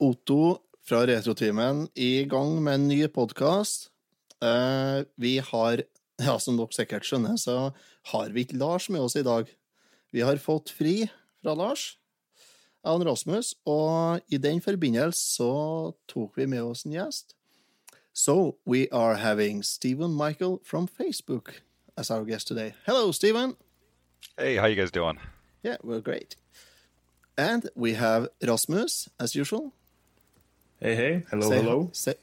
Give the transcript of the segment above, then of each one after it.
Otto fra Retrotimen i gang med en ny podkast. vi har, ja, som dere sikkert skjønner, så har vi ikke Lars med oss i dag. Vi har fått fri fra Lars av Rasmus, og i den forbindelse så tok vi med oss en gjest. So we are having Stephen Michael from Facebook as our guest today. Hello, Stephen. Hey, how you guys doing? Yeah, we're great. And we have Rasmus, as usual. Hey, hey. Hello, Say- hello. say-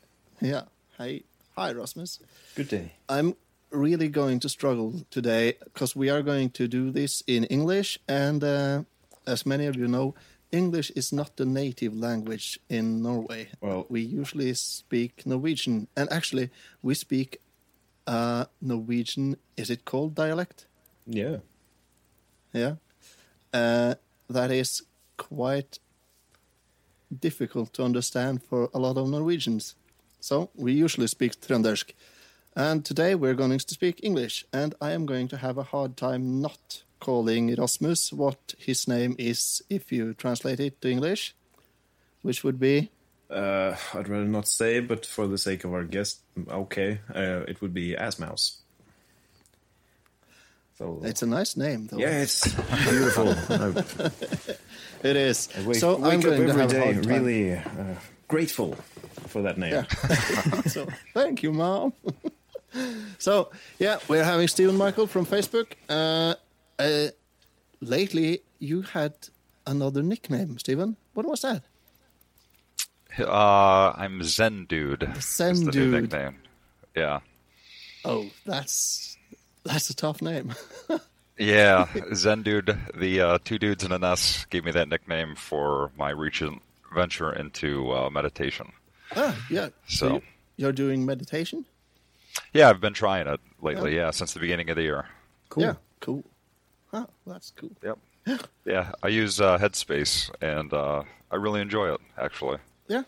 yeah. Hi. Hi, Rasmus. Good day. I'm really going to struggle today because we are going to do this in English, and uh, as many of you know, English is not the native language in Norway. Well- we usually speak Norwegian, and actually, we speak uh, Norwegian. Is it called dialect? Yeah. Yeah. Uh, that is quite difficult to understand for a lot of Norwegians. So we usually speak Trøndersk. And today we're going to speak English, and I am going to have a hard time not calling Rasmus what his name is if you translate it to English, which would be Uh, I'd rather not say, but for the sake of our guest, okay, uh, it would be Ass Mouse. So it's a nice name though. yeah, it's beautiful. I, It is. I wake, so wake I'm going to every have day really uh, grateful for that name. Yeah. so thank you, mom. so yeah, we're having Stephen Michael from Facebook. Uh, uh, lately, you had another nickname, Stephen. What was that? Uh, I'm Zen Dude. Zen is the new Dude. nickname. Yeah. Oh, that's that's a tough name. Yeah, Zen Dude. The uh, two dudes in an S gave me that nickname for my recent venture into uh, meditation. ah, yeah. So- you- you're doing meditation? Yeah, I've been trying it lately. Yeah, since the beginning of the year. Cool. Yeah. Cool. Oh, that's cool. Yep. Yeah, I use uh, Headspace, and uh, I really enjoy it. Actually. Yeah.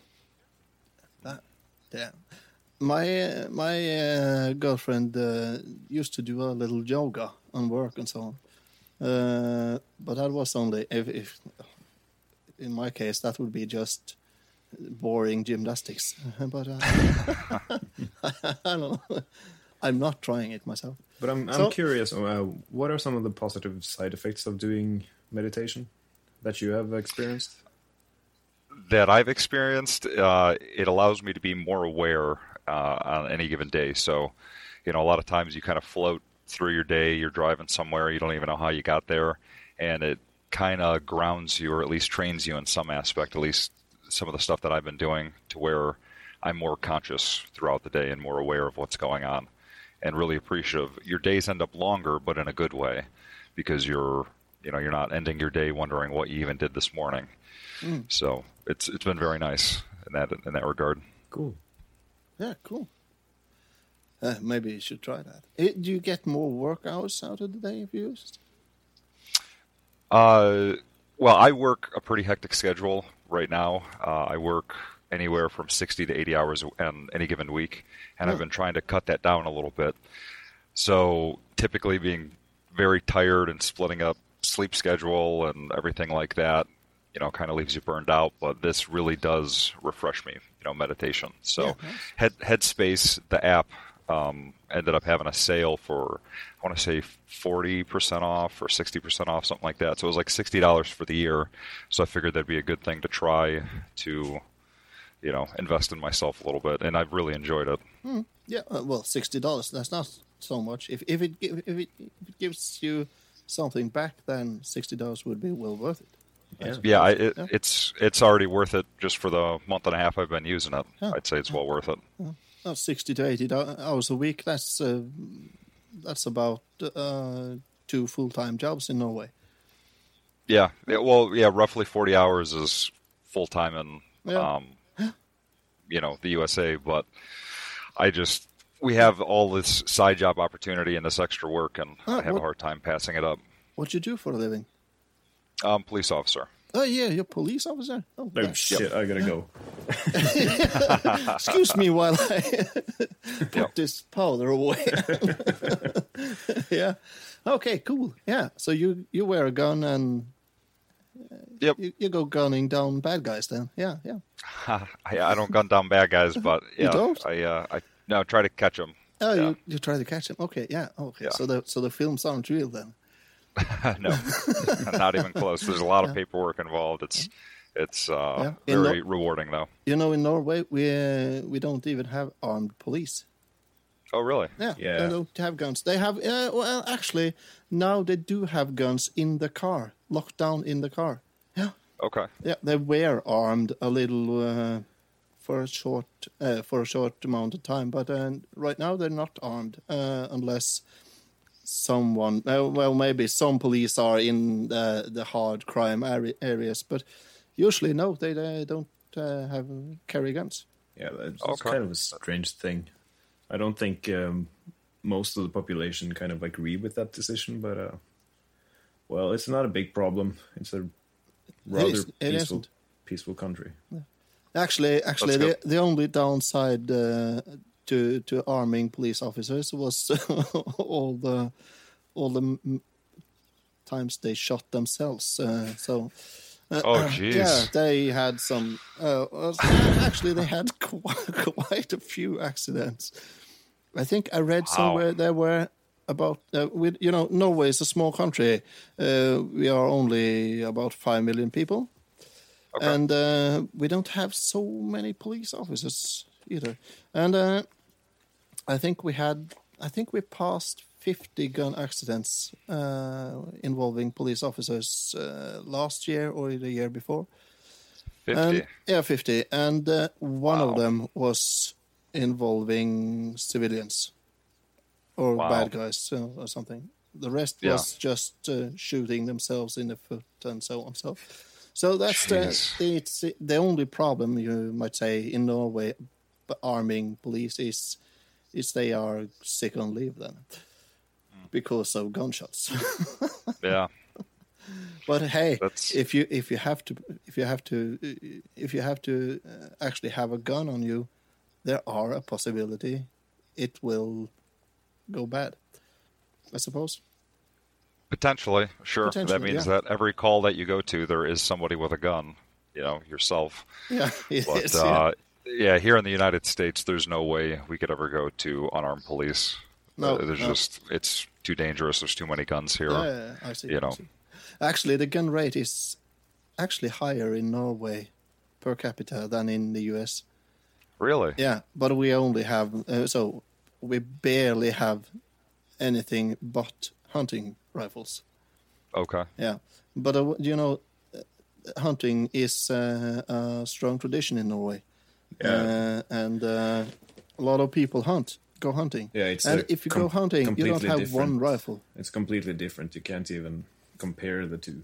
That, yeah. My uh, my uh, girlfriend uh, used to do a little yoga on work and so on, uh, but that was only if, if in my case that would be just boring gymnastics. but uh, I don't know. I'm not trying it myself. But I'm, I'm So- curious, uh, what are some of the positive side effects of doing meditation that you have experienced? that I've experienced, uh, it allows me to be more aware uh, on any given day. So, you know, a lot of times you kind of float through your day. You're driving somewhere, you don't even know how you got there, and it kind of grounds you, or at least trains you in some aspect. At least some of the stuff that I've been doing, to where I'm more conscious throughout the day and more aware of what's going on, and really appreciative. Your days end up longer, but in a good way, because you're, you know, you're not ending your day wondering what you even did this morning. So it's it's been very nice in that in that regard. Cool. Yeah, cool. Uh, maybe you should try that. Eh, do you get more work hours out of the day if you used? Uh, well, I work a pretty hectic schedule right now. Uh, I work anywhere from sixty to eighty hours in any given week, and I've been trying to cut that down a little bit. So typically, being very tired and splitting up sleep schedule and everything like that, you know, kind of leaves you burned out. But this really does refresh me, you know, meditation. So, Yeah, nice. Head Headspace, the app, um, ended up having a sale for I want to say forty percent off or sixty percent off, something like that. So it was like sixty dollars for the year. So I figured that'd be a good thing to try to, you know, invest in myself a little bit, and I've really enjoyed it. Yeah, uh, well, sixty dollars. That's not so much. If if it if it, if it gives you something back, then sixty dollars would be well worth it. Yeah. Yeah, I, it, Yeah. it's it's already worth it just for the month and a half I've been using it. Yeah. I'd say it's well worth it. Now, sixty to eighty hours a week. That's uh, that's about uh, two full time jobs in Norway. Yeah, yeah, well, yeah, roughly forty hours is full time in, um, you know, the USA. But I just we have all this side job opportunity and this extra work, and I have what- a hard time passing it up. What do you do for a living? Um, police officer. Oh yeah, you're a police officer. Oh, Oh yeah. shit! I gotta go. Excuse me while I put Yep. this powder away. yeah. Okay. Cool. Yeah. So you you wear a gun and uh, Yep. You, you go gunning down bad guys then. Yeah, yeah. I, I don't gun down bad guys, but You yeah, don't? I uh, I no try to catch them. Oh, Yeah. you, you try to catch him. Okay, yeah. Okay, Yeah. so the so the films aren't real then. no, not even close. There's a lot of paperwork involved. It's it's uh, Yeah. Very the- rewarding though. You know, in Norway, we uh, we don't even have armed police. Oh really? Yeah, Yeah. they don't have guns. They have, uh, well, actually, now they do have guns in the car, locked down in the car. Yeah, Okay. yeah, they were armed a little uh, for a short uh, for a short amount of time, but uh, right now they're not armed uh, unless someone, uh, well, maybe some police are in the, the hard crime areas, but usually no, they, they don't uh, have carry guns. Yeah, it's Okay. kind of a strange thing. I don't think um, most of the population kind of agree with that decision, but uh, well, it's not a big problem. It's a rather is- it peaceful, isn't. peaceful country. Actually, actually, the, the only downside uh, to to arming police officers was all the all the times they shot themselves. Uh, so. uh, Oh, uh, jeez. Yeah, they had some. Uh, uh, actually, they had quite, quite a few accidents. I think I read Wow. somewhere there were about. Uh, with you know, Norway is a small country. Uh, we are only about five million people. Okay. And uh, we don't have so many police officers either. And I think we had, I think we passed 50 gun accidents uh, involving police officers uh, last year or the year before. Fifty. And, yeah, 50. And uh, one Wow. of them was involving civilians or Wow. bad guys uh, or something. The rest Yeah. was just uh, shooting themselves in the foot and so on. So, so that's Jeez. the it's the only problem you might say in Norway, arming police is is they are sick on leave then Hmm. because of gunshots. yeah. But hey, That's- if you if you have to if you have to if you have to uh, actually have a gun on you, there are a possibility it will go bad. I suppose. Potentially, sure. that means yeah. that every call that you go to, there is somebody with a gun. You know, yourself. Yeah, But is, uh, yeah, here in the United States, there's no way we could ever go to unarmed police. No, Uh, there's no. just it's too dangerous. There's too many guns here. Yeah, I see. you I know. see. Actually, the gun rate is actually higher in Norway per capita than in the U.S. Really? Yeah, but we only have uh, so we barely have anything but hunting rifles. Okay. Yeah, but uh, you know, uh, hunting is uh, a strong tradition in Norway, Yeah. uh, and uh, a lot of people hunt, go hunting. Yeah, it's and if you com- go hunting, you don't have one rifle. It's completely different. You can't even compare the two.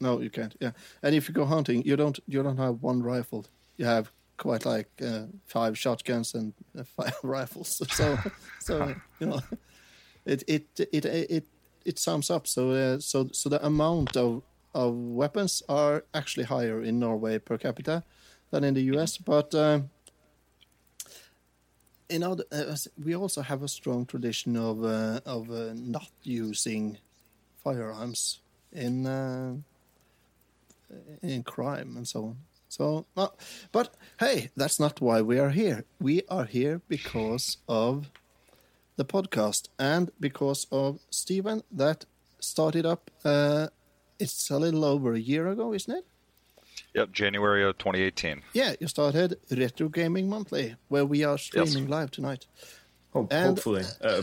No, you can't. Yeah, and if you go hunting, you don't you don't have one rifle. You have quite like uh, five shotguns and uh, five rifles. So, so you know, it it it it it sums up. So uh, so so the amount of of weapons are actually higher in Norway per capita than in the U.S. But um, in other, uh, we also have a strong tradition of uh, of uh, not using firearms in uh, in crime and so on. So, but hey, that's not why we are here. We are here because of the podcast and because of Stephen that started up. Uh, it's a little over a year ago, isn't it? Yep. January of 2018. Yeah, you started Retro Gaming Monthly, where we are streaming live tonight. Oh, And- hopefully. Uh,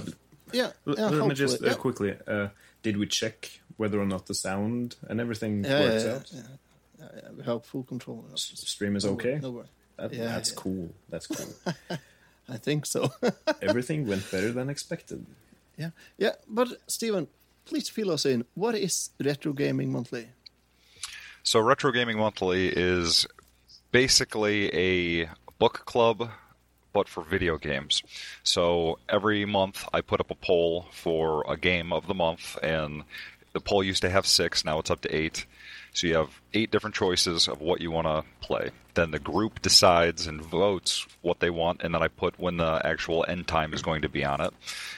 Yeah, l- yeah, let me just uh, yeah. quickly. Uh, did we check whether or not the sound and everything Yeah, works yeah, out? yeah, yeah, yeah, we have full control. S- Stream is No okay. worry, No worry. That, Yeah, that's yeah. cool. That's cool. I think so. everything went better than expected. yeah, yeah. But Stephen, please fill us in. What is Retro Gaming Monthly? So Retro Gaming Monthly is basically a book club, but for video games. So every month I put up a poll for a game of the month, and the poll used to have six, now it's up to eight. So you have eight different choices of what you want to play. Then the group decides and votes what they want, and then I put when the actual end time is going to be on it,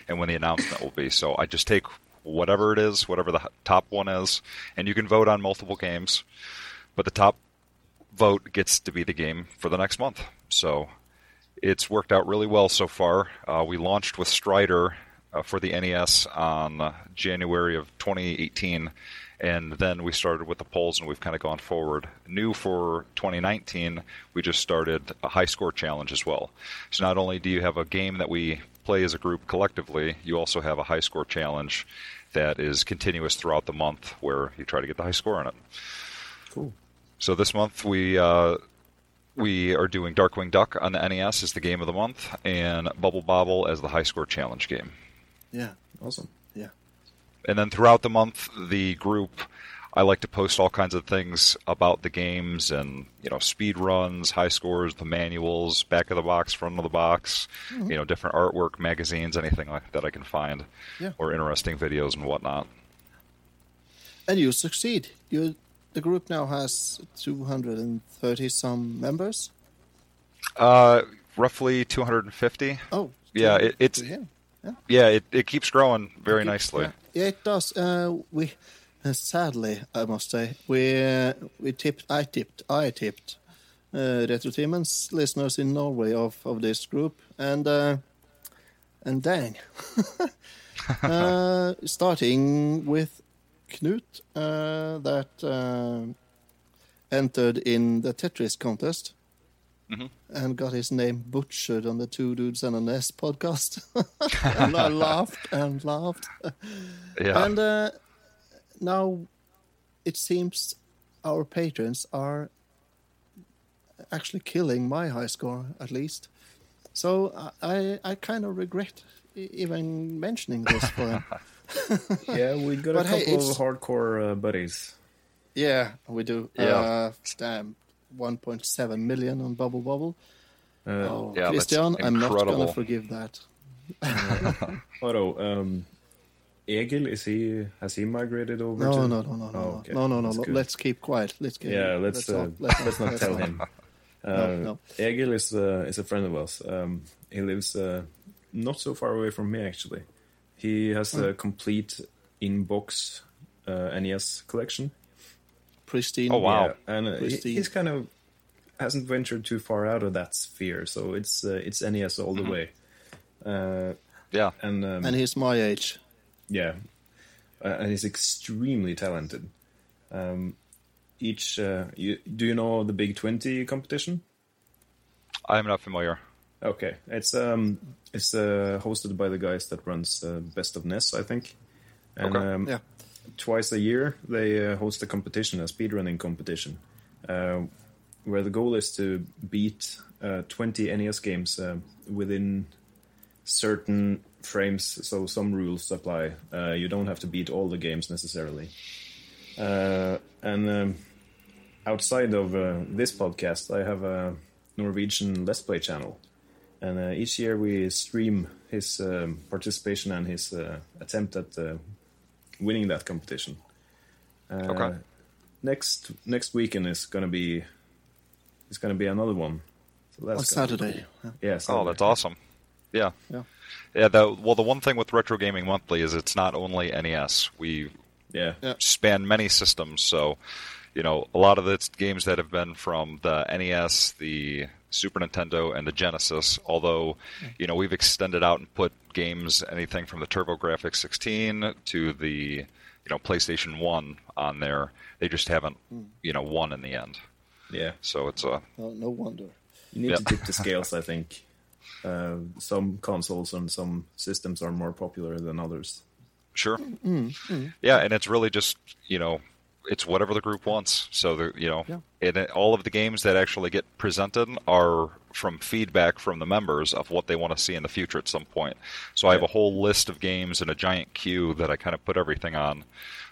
and when the announcement will be. So I just take whatever it is, whatever the top one is, and you can vote on multiple games, but the top vote gets to be the game for the next month. So it's worked out really well so far. Uh, we launched with Strider uh, for the NES on uh, January of 2018, and then we started with the polls, and we've kind of gone forward. New for 2019, we just started a high score challenge as well. So not only do you have a game that we play as a group collectively, you also have a high score challenge that is continuous throughout the month, where you try to get the high score on it. Cool. So this month we uh, we are doing Darkwing Duck on the NES as the game of the month, and Bubble Bobble as the high score challenge game. Yeah. Awesome. Yeah. And then throughout the month, the group, I like to post all kinds of things about the games and you know speed runs, high scores, the manuals, back of the box, front of the box, you know different artwork, magazines, anything like that I can find, Yeah. or interesting videos and whatnot. And you succeed. You the group now has 230 some members. Uh, roughly 250. Oh. Yeah, it- it's- yeah. Yeah. Yeah, it, it keeps growing very Okay, nicely. Yeah, yeah, it does. Uh, we sadly, I must say, we uh, we tipped. I tipped. I tipped. Uh, Retro listeners in Norway of, of this group, and uh, and dang, uh, starting with Knut, uh, that uh, entered in the Tetris contest. Mhm. And got his name butchered on the Two Dudes and an NES podcast. and I laughed and laughed. Yeah. And uh, now it seems our patrons are actually killing my high score, at least. So I, I kind of regret e- even mentioning this for him. Yeah, we got a But hey, couple it's- of hardcore uh, buddies. yeah, we do. Yeah. Uh, damn, 1.7 million on Bubble Bobble. Uh, oh, yeah, Christian, I'm not going to forgive that. Otto, um, Egil, is he has he migrated over? No, to... no, no, no, no, Oh, okay. no, no, no. No. good. Let's keep quiet. Let's keep. Yeah, let's uh, let's, not tell him. Uh, No, no. Egil is uh, is a friend of ours. Um, he lives uh, not so far away from me actually. He has Hmm. a complete in-box uh, NES collection. Pristine. Oh, wow. Yeah, and uh, he, he's kind of hasn't ventured too far out of that sphere, so it's uh, it's NES all the Mm-hmm. way. Uh, yeah. and um, And he's my age. Yeah, uh, and he's extremely talented. Um, each, uh, you, do you know the Big Twenty competition? I'm not familiar. Okay, it's um, it's uh, hosted by the guys that runs uh, Best of NES, I think. And Okay. um, Yeah. twice a year they uh, host a competition, a speedrunning competition, uh, where the goal is to beat uh, 20 NES games uh, within certain frames. So some rules apply. Uh, you don't have to beat all the games necessarily. Uh, and um, outside of uh, this podcast, I have a Norwegian Let's Play channel. And uh, each year we stream his um, participation and his uh, attempt at uh, winning that competition. Uh, Okay. Next next weekend is gonna be it's gonna be another one. So that's On gonna be Saturday. cool. Yeah. Yeah. Oh, that's awesome. Yeah. Yeah. Yeah. The, well, the one thing with Retro Gaming Monthly is it's not only NES. We Yeah. Yeah. span many systems. So, you know, a lot of the games that have been from the NES, the Super Nintendo, and the Genesis. Although, you know, we've extended out and put games anything from the TurboGrafx 16 to the, you know, PlayStation 1 on there. They just haven't, hmm. you know, won in the end. Yeah. So it's a Oh, no wonder. You need Yeah. to tip the scales, I think. Uh, some consoles and some systems are more popular than others. Sure. Mm, mm, mm. Yeah, and it's really just you know, it's whatever the group wants. So the you know, Yeah. and it, all of the games that actually get presented are from feedback from the members of what they want to see in the future at some point. So I have a whole list of games and a giant queue that I kind of put everything on,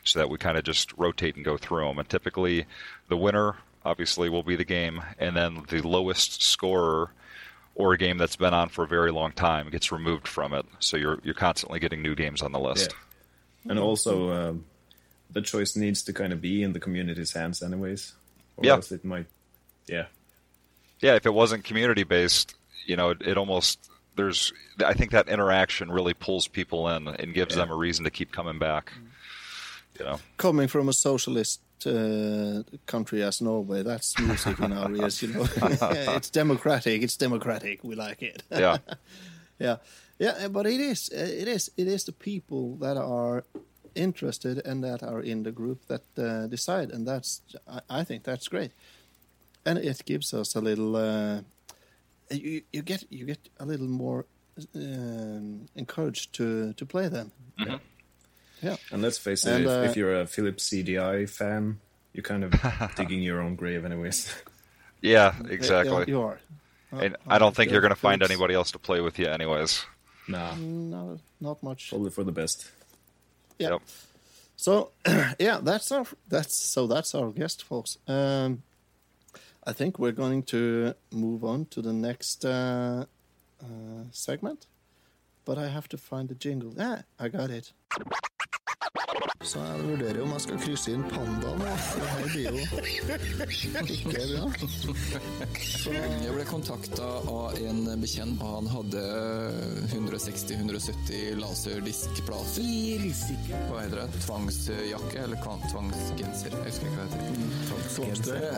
so that we kind of just rotate and go through them. And typically, the winner obviously will be the game, and then the lowest scorer. Or a game that's been on for a very long time gets removed from it, so you're you're constantly getting new games on the list. Yeah. And also, um, the choice needs to kind of be in the community's hands, anyways. Or Yeah. else it might. Yeah. yeah, if it wasn't community based, you know, it, it almost there's I think that interaction really pulls people in and gives them a reason to keep coming back. You know. Coming from a socialist uh, country as Norway, that's music in our ears. You know, it's democratic. It's democratic. We like it. Yeah. yeah, yeah. But it is, uh, it is, it is the people that are interested and that are in the group that uh, decide, and that's I, I think that's great, and it gives us a little. Uh, you you get you get a little more um, encouraged to to play then. Mhm. Yeah. And let's face it, And, if, uh, if you're a Philips CDI fan, you're kind of digging your own grave, anyways. Yeah, Yeah, exactly. you are. And I don't think you're going to find Philips- anybody else to play with you, anyways. nah, No, not much. probably for the best. Yeah. Yep. So, yeah, that's our that's so that's our guest, folks. Um, I think we're going to move on to the next uh, uh, segment, but I have to find the jingle. Yeah, I got it. Så jeg vurderer om jeg skal krysse inn pandaen. Det her blir jo ikke bra. Så Jeg ble kontakta av en bekjent, og han hadde 160-170 laserdiskplater. Hva heter det? Tvangsjakke? Eller tvangsgenser? Jeg husker ikke hva det heter. Tvangstrøye.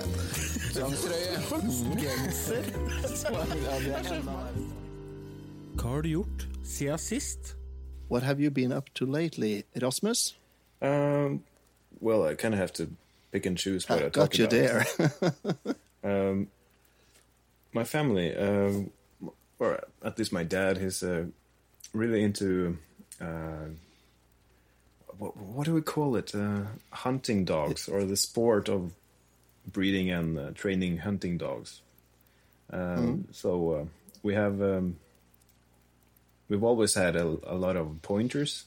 Tvangstrøye. Tvangsgenser. Hva har du gjort siden sist? what have you been up to lately, Rasmus? Um, well, I kind of have to pick and choose what I I talk got you about. there. Um, my family, um, or at least my dad, is uh, really into uh, what, what do we call it? Uh, hunting dogs, or the sport of breeding and uh, training hunting dogs. Um, So uh, we have um, we've always had a, a lot of pointers.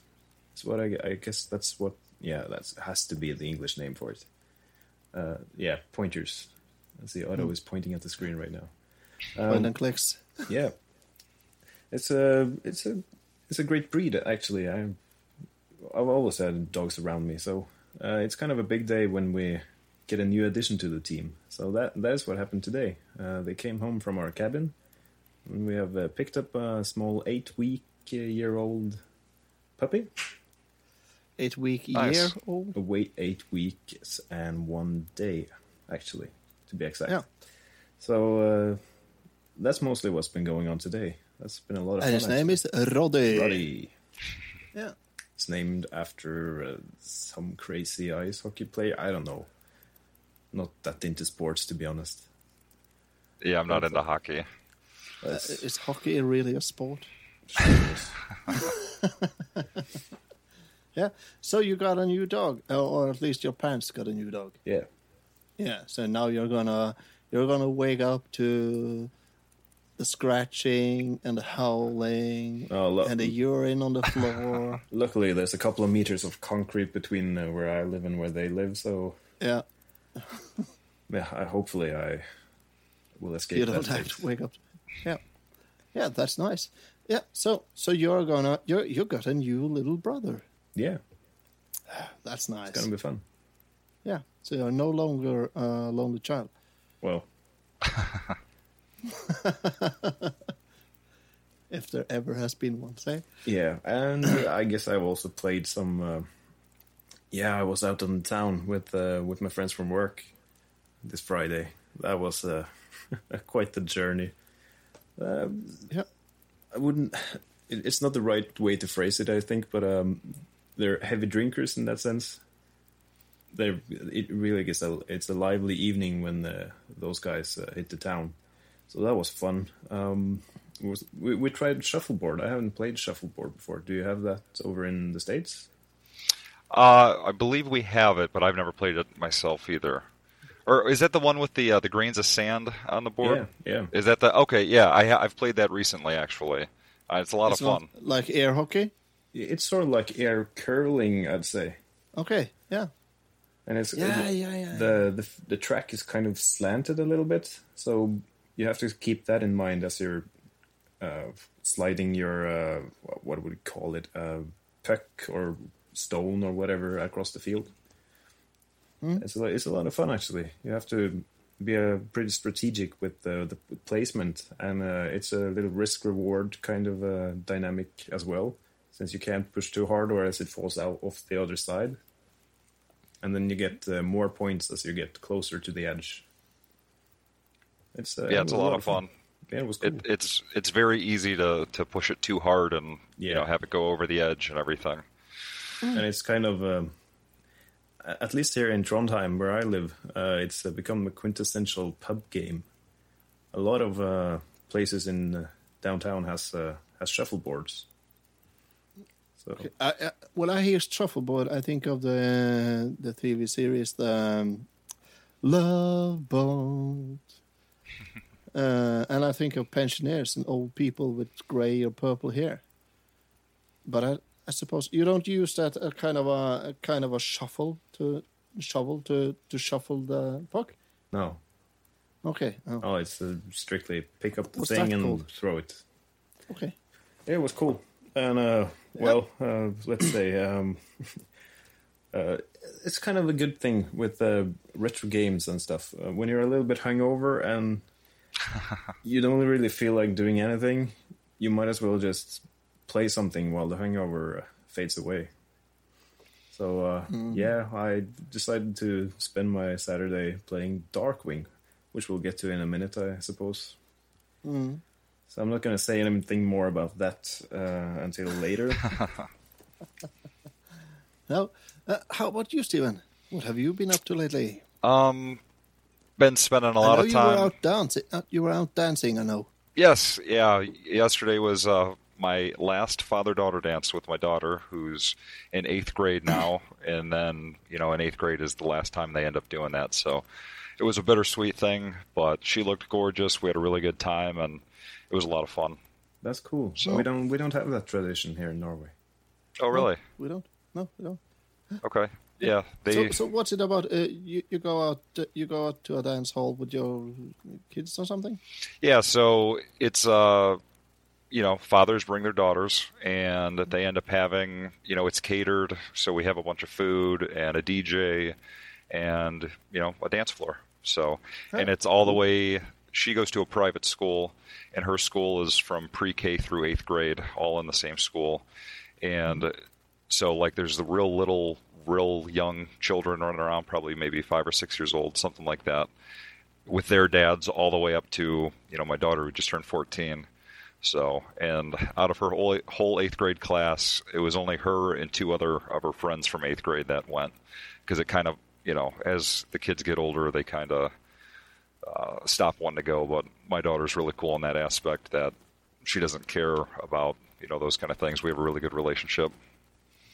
That's what I, I guess that's what yeah that has to be the English name for it. Uh, yeah, pointers. As the auto is pointing at the screen right now. Point and clicks. Yeah, it's a it's a it's a great breed actually. I I've always had dogs around me, so uh, it's kind of a big day when we get a new addition to the team. So that that's what happened today. Uh, they came home from our cabin, we have uh, picked up a small eight week year old puppy. Eight week Nice. year old. Wait eight weeks and one day, actually, to be exact. Yeah. So uh, that's mostly what's been going on today. That's been a lot of And fun. his name actually. is Roddy. Roddy. Yeah. It's named after uh, some crazy ice hockey player. I don't know. Not that into sports, to be honest. Yeah, I'm not into hockey. That's, Is hockey really a sport? Yeah. So you got a new dog, or at least your parents got a new dog. yeah. Yeah. So now you're gonna you're gonna wake up to the scratching and the howling Oh, and the urine on the floor. Luckily, there's a couple of meters of concrete between uh, where I live and where they live, so yeah. yeah. I, hopefully, I will escape. You don't that have to wake up. Yeah. Yeah. That's nice. Yeah. So so you're gonna you you got a new little brother. Yeah, That's nice. it's gonna be fun. Yeah. So you're no longer a lonely child. Well, If there ever has been one, say. yeah, and I guess I've also played some. Uh, yeah, I was out in town with uh, with my friends from work this Friday. That was uh, quite the journey. Um, Yeah. I wouldn't. It, it's not the right way to phrase it, I think, but um, they're heavy drinkers in that sense. They it really gets a it's a lively evening when uh, those guys uh, hit the town, so that was fun. Um, was we, we tried shuffleboard. I haven't played shuffleboard before. Do you have that over in the states? Uh, I believe we have it, but I've never played it myself either. Or is that the one with the uh, the grains of sand on the board? Yeah, yeah. Is that the okay? Yeah, I I've played that recently actually. Uh, it's a lot It's of fun. like air hockey. It's sort of like air curling, I'd say. Okay. Yeah. And it's Yeah, the, yeah, yeah, The, the the track is kind of slanted a little bit, so you have to keep that in mind as you're uh, sliding your uh, what- would we call it, uh, puck or stone or whatever across the field. Hmm. It's a, it's a lot of fun actually. You have to be uh, pretty strategic with the, the placement, and uh, it's a little risk reward kind of uh, dynamic as well, since you can't push too hard or else it falls out off the other side. And then you get uh, more points as you get closer to the edge. It's uh, yeah, it's a was lot of fun. Yeah, it was cool. It, it's it's very easy to, to push it too hard and you Yeah. know have it go over the edge and everything. and it's kind of um, at least here in Trondheim where I live, uh, it's uh, become a quintessential pub game. A lot of uh, places in uh, downtown has uh, has shuffleboards. So I, I, when I hear shuffleboard, I think of the the TV series, the um, Love Boat, uh, and I think of pensioners and old people with grey or purple hair. But I, I suppose you don't use that a kind of a, a kind of a shuffle to shovel to to shuffle the puck. no, Okay, oh, oh, it's uh, strictly pick up the What's thing and called? throw it. okay. Yeah, it was cool. And uh, well, uh, let's say um, uh, it's kind of a good thing with uh, retro games and stuff. Uh, when you're a little bit hungover and you don't really feel like doing anything, you might as well just play something while the hangover uh, fades away. So uh, yeah, I decided to spend my Saturday playing Darkwing, which we'll get to in a minute, I suppose. So I'm not going to say anything more about that uh, until later. Now, uh, how about you, Stephen? What have you been up to lately? Um, been spending a lot know of you time. were out dancing. Uh, you were out dancing. I know. Yes, yeah. Yesterday was uh, my last father-daughter dance with my daughter, who's in eighth grade now, and then you know, in eighth grade is the last time they end up doing that. So it was a bittersweet thing, but she looked gorgeous. We had a really good time, and it was a lot of fun. That's cool. So- we don't we don't have that tradition here in Norway. Oh, really? We don't. No, we don't. Okay. Yeah, they. So, so what's it about? Uh, you you go out uh, you go out to a dance hall with your kids or something? Yeah, so it's uh you know, fathers bring their daughters and they end up having, you know, it's catered, so we have a bunch of food and a DJ and, you know, a dance floor. So, and it's all the way she goes to a private school and her school is from pre-K through 8th grade all in the same school. And so like there's the real little real young children running around probably maybe 5 or 6 years old, something like that with their dads all the way up to you know my daughter who just turned 14 so and out of her whole, whole eighth grade class it was only her and two other of her friends from eighth grade that went because it kind of you know as the kids get older they kind of uh, stop wanting to go but my daughter's really cool in that aspect that she doesn't care about you know those kind of things we have a really good relationship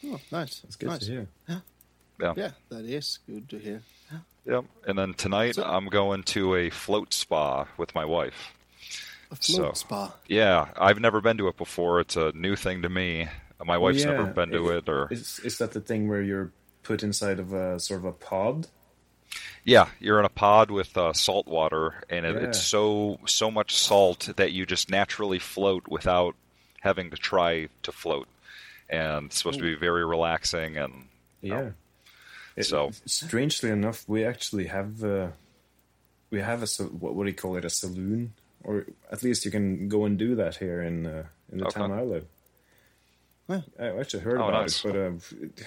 Oh, nice. It's good nice. to hear. yeah Yeah, Yeah. that is good to hear. Yep. and then tonight So- i'm going to a float spa with my wife A float So- spa. Yeah, I've never been to it before. It's a new thing to me. My wife's Oh, yeah. never been to it, or Is is that the thing where you're put inside of a sort of a pod? Yeah, you're in a pod with uh, salt water, and it, it's so so much salt that you just naturally float without having to try to float. And it's supposed to be very relaxing, and Yeah. It- So- strangely enough, we actually have uh, we have a what what do you call it a saloon, or at least you can go and do that here in uh, in the Okay. town I live. Yeah. I actually heard Oh, about nice. it, but uh,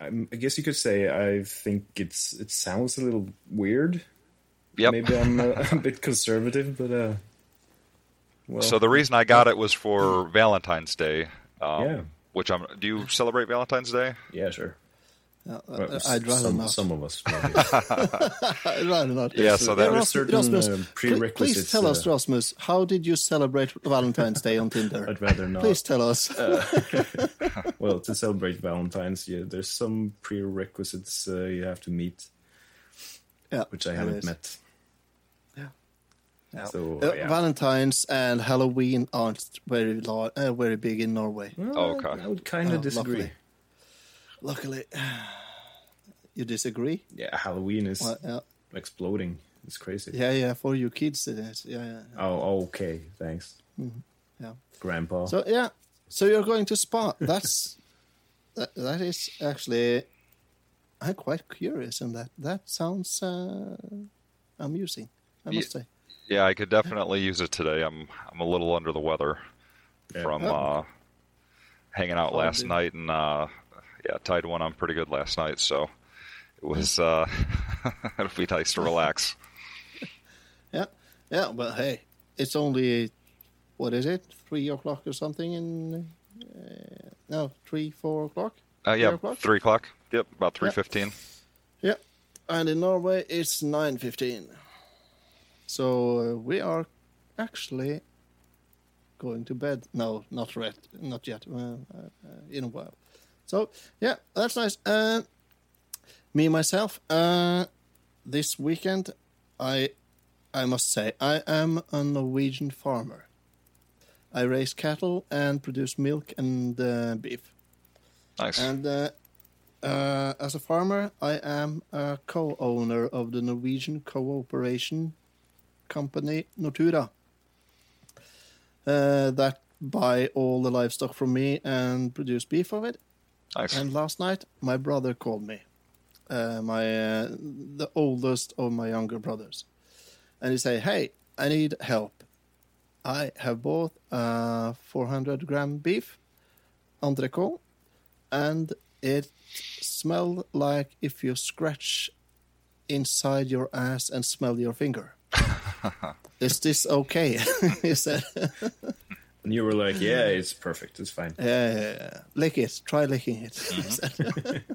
I, I guess you could say I think it's it sounds a little weird. yep. Maybe I'm a, a bit conservative, but uh, well, so the reason I got it was for Valentine's Day. Um, Yeah. Which I'm. Do you celebrate Valentine's Day? yeah, sure. Yeah, uh, Well, I'd rather some, not. some of us. maybe. I'd rather not. Yeah, so that- There are Ras- certain Rasmus, uh, prerequisites. Please tell us, uh, Rasmus, how did you celebrate Valentine's Day on Tinder? I'd rather not. Please tell us. Well, to celebrate Valentine's, yeah, there's some prerequisites uh, you have to meet, yeah, which I haven't met. Yeah. So Uh, yeah. Valentine's and Halloween aren't very lar- uh, very big in Norway. Well, Oh, okay. I, I would kind of Oh, disagree. luckily. Luckily, you disagree? Yeah, Halloween is Well, yeah, exploding. It's crazy. yeah, yeah. For you kids, it is. Yeah, yeah. yeah. Oh, okay. Thanks, yeah. Grandpa. So yeah, so you're going to spa. That's that, that is actually. I'm quite curious in that. That sounds uh, I'm. I Ye- must say. Yeah, I could definitely use it today. I'm I'm a little under the weather Yeah. from Oh. uh, hanging out last night, and uh, yeah, tied one on pretty good last night. So it was uh, it'll be nice to relax. Yeah, yeah, but hey, it's only what is it? Three o'clock or something? In uh, no, three, four o'clock. Uh, yeah, Three o'clock? three o'clock. Yep, about three fifteen. Yeah, and in Norway it's nine fifteen. So uh, we are actually going to bed. No, not yet. Not yet. Uh, uh, in a while. So yeah, that's nice. Uh, me myself. Uh, this weekend, I I must say I am a Norwegian farmer. I raise cattle and produce milk and uh, beef. Nice. And uh, uh, as a farmer, I am a co-owner of the Norwegian cooperation company Nortura. Uh, that buy all the livestock from me and produce beef of it. Nice. And last night, my brother called me, uh, my uh, the oldest of my younger brothers, and he say, "Hey, I need help. I have bought uh, 400 gram beef, entrecôte, and it smell like if you scratch inside your ass and smell your finger. Is this okay?" he said. And you were like, yeah, it's perfect. It's fine. Yeah, uh, lick it. Try licking it. said.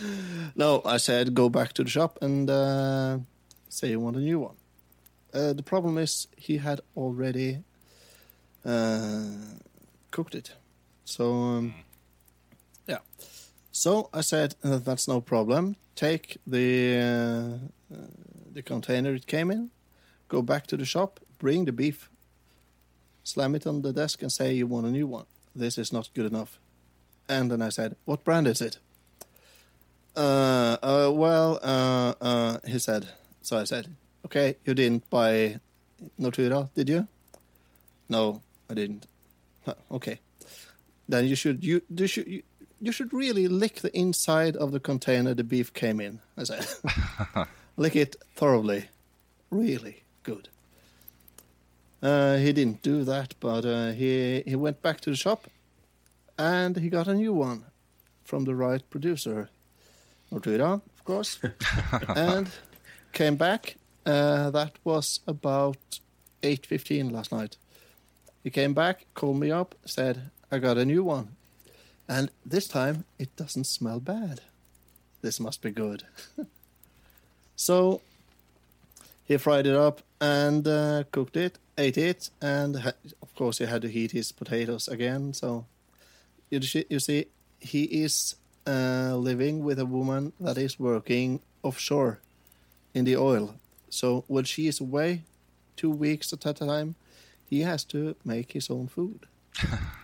no, I said go back to the shop and uh, say you want a new one. Uh, the problem is he had already uh, cooked it, so um, yeah. So I said uh, that's no problem. Take the uh, the container it came in, go back to the shop, bring the beef, slam it on the desk, and say you want a new one. This is not good enough. And then I said, "What brand is it?" Uh, uh well, uh, uh, he said. So I said, "Okay, you didn't buy Nortura, did you?" No, I didn't. Huh, okay, then you should you you should you, you should really lick the inside of the container the beef came in. I said, lick it thoroughly, really good. Uh, he didn't do that, but uh, he he went back to the shop, and he got a new one from the right producer, Nortura, of course, and came back. Uh, that was about eight fifteen last night. He came back, called me up, said, "I got a new one," and this time it doesn't smell bad. This must be good. so he fried it up and uh, cooked it, ate it, and ha- of course he had to heat his potatoes again. So you, see- you see, he is uh, living with a woman that is working offshore in the oil. So when she is away, two weeks at a time, he has to make his own food.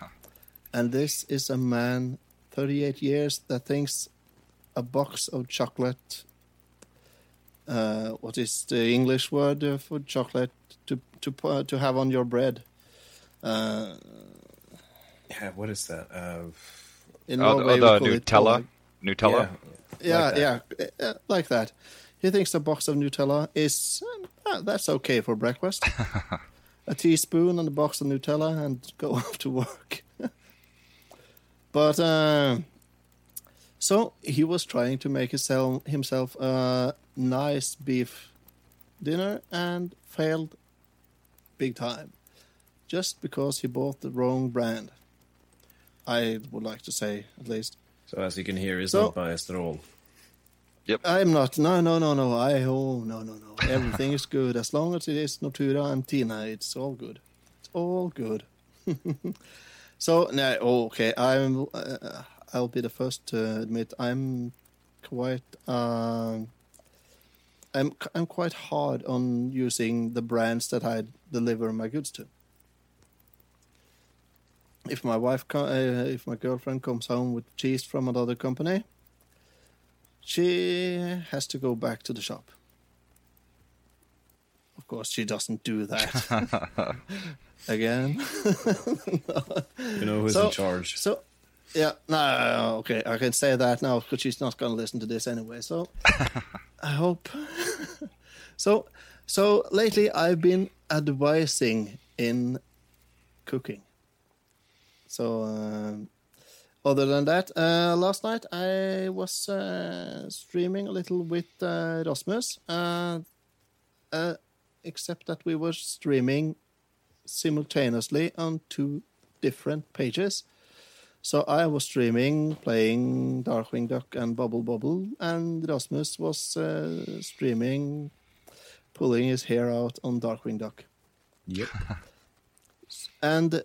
and this is a man, 38 years, that thinks a box of chocolate uh, what is the English word uh, for chocolate to to pu- to have on your bread? Uh, Yeah, what is that? Uh, in Oh, Norway, the, we oh, the call it Nutella. pålegg. Nutella. Yeah, like yeah, uh, like that. He thinks a box of Nutella is uh, that's okay for breakfast. a teaspoon and a box of Nutella and go off to work. but uh, so he was trying to make himself himself a nice beef dinner and failed big time, just because he bought the wrong brand. I would like to say at least. so as you can hear, he's So- not biased at all. Yep. I'm not. No, no, no, no. I oh no, no, no. Everything is good as long as it is Nortura and Tine. It's all good. It's all good. so now, oh, okay. I'm. Uh, I'll be the first to admit I'm quite. Um, I'm I'm quite hard on using the brands that I deliver my goods to. If my wife, co- uh, if my girlfriend comes home with cheese from another company, she has to go back to the shop. Of course, she doesn't do that again. You know who's So- in charge. So, yeah, no, okay, I can say that now because she's not going to listen to this anyway. So, I hope. So, so lately I've been advising in cooking. So, um, other than that, uh, last night I was uh, streaming a little with uh, Rasmus, uh, uh, except that we were streaming simultaneously on two different pages. So I was streaming, playing Darkwing Duck and Bubble Bobble, and Rasmus was uh, streaming, pulling his hair out on Darkwing Duck. Yep. And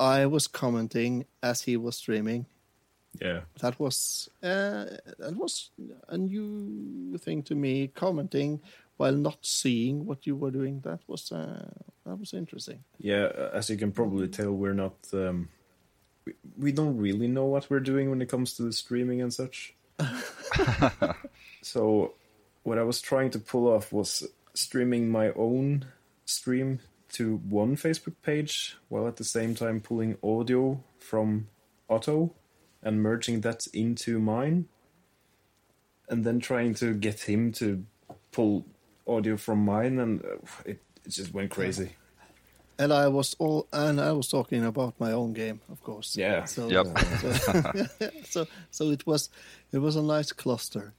I was commenting as he was streaming. Yeah. That was uh, that was a new thing to me. Commenting while not seeing what you were doing. That was uh, that was interesting. Yeah, as you can probably tell, we're not. Um, we, we don't really know what we're doing when it comes to the streaming and such. so, what I was trying to pull off was streaming my own stream to one Facebook page while at the same time pulling audio from Otto and merging that into mine. And then trying to get him to pull audio from mine, and uh, it, it just went crazy. And I was all and I was talking about my own game, of course. Yeah. So, Yep. uh, so, so so it was it was a nice cluster.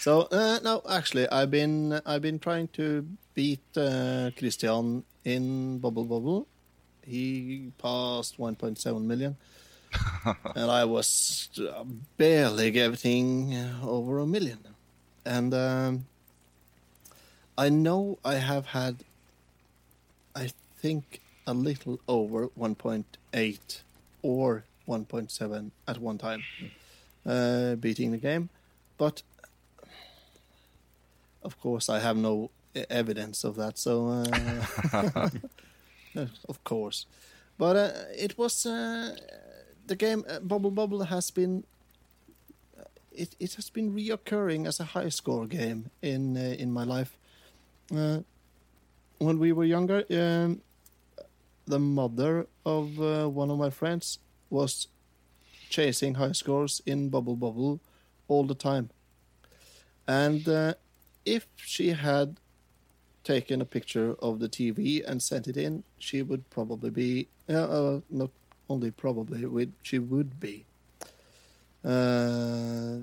So uh, no, actually, I've been I've been trying to beat uh, Christian in Bubble Bobble. He passed 1.7 million, and I was uh, barely getting over a million. And um, I know I have had I think a little over 1.8 or 1.7 at one time, uh, beating the game. But of course, I have no evidence of that. So, uh, of course, but uh, it was uh, the game. Uh, Bubble Bobble has been. uh, It, it has been reoccurring as a high score game in uh, in my life. Uh, when we were younger, um, the mother of uh, one of my friends was chasing high scores in Bubble Bobble all the time. And uh, if she had taken a picture of the TV and sent it in, she would probably be, uh, uh, not only probably, would- she would be uh,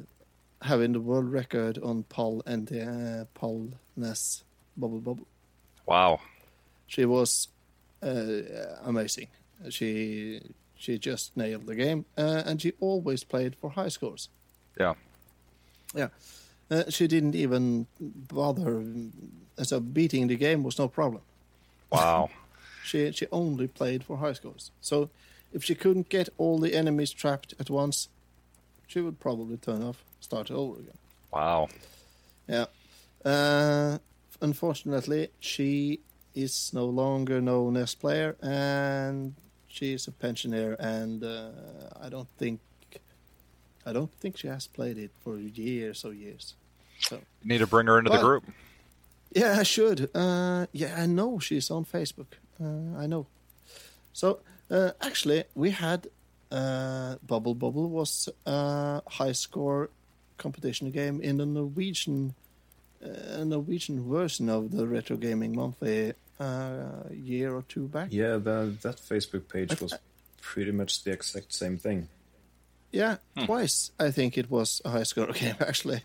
having the world record on PAL and uh, PAL NES Bubble Bobble Wow. she was amazing. She she just nailed the game, uh, and she always played for high scores. Yeah. Yeah, uh, she didn't even bother. So beating the game was no problem. Wow. She she only played for high scores. So if she couldn't get all the enemies trapped at once, she would probably turn off, start over again. Wow. Yeah. Uh, unfortunately, she is no longer no NES player, and she is a pensioner, and uh, I don't think I don't think she has played it for years or years. So Need to bring her into the group. yeah, I should. Uh, yeah, I know she's on Facebook. Uh, I know. So uh, actually, we had uh, Bubble Bobble was a high score competition game in the Norwegian uh, Norwegian version of the Retro Gaming Monthly uh, a year or two back. Yeah, that that Facebook page was pretty much the exact same thing. Yeah, twice I think it was a high score game actually,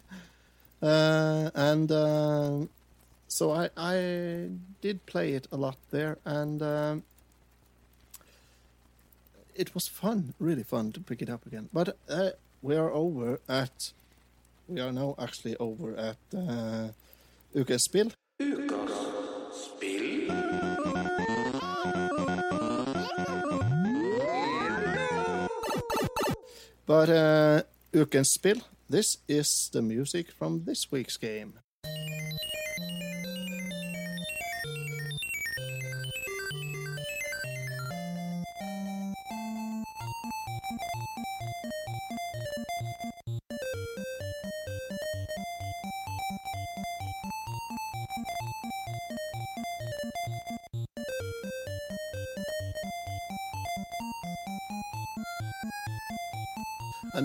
uh, and uh, so I I did play it a lot there, and um, it was fun, really fun to pick it up again. But uh, we are over at we are now actually over at uh, Ukens Spill. But uh, Ukens Spill, this is the music from this week's game.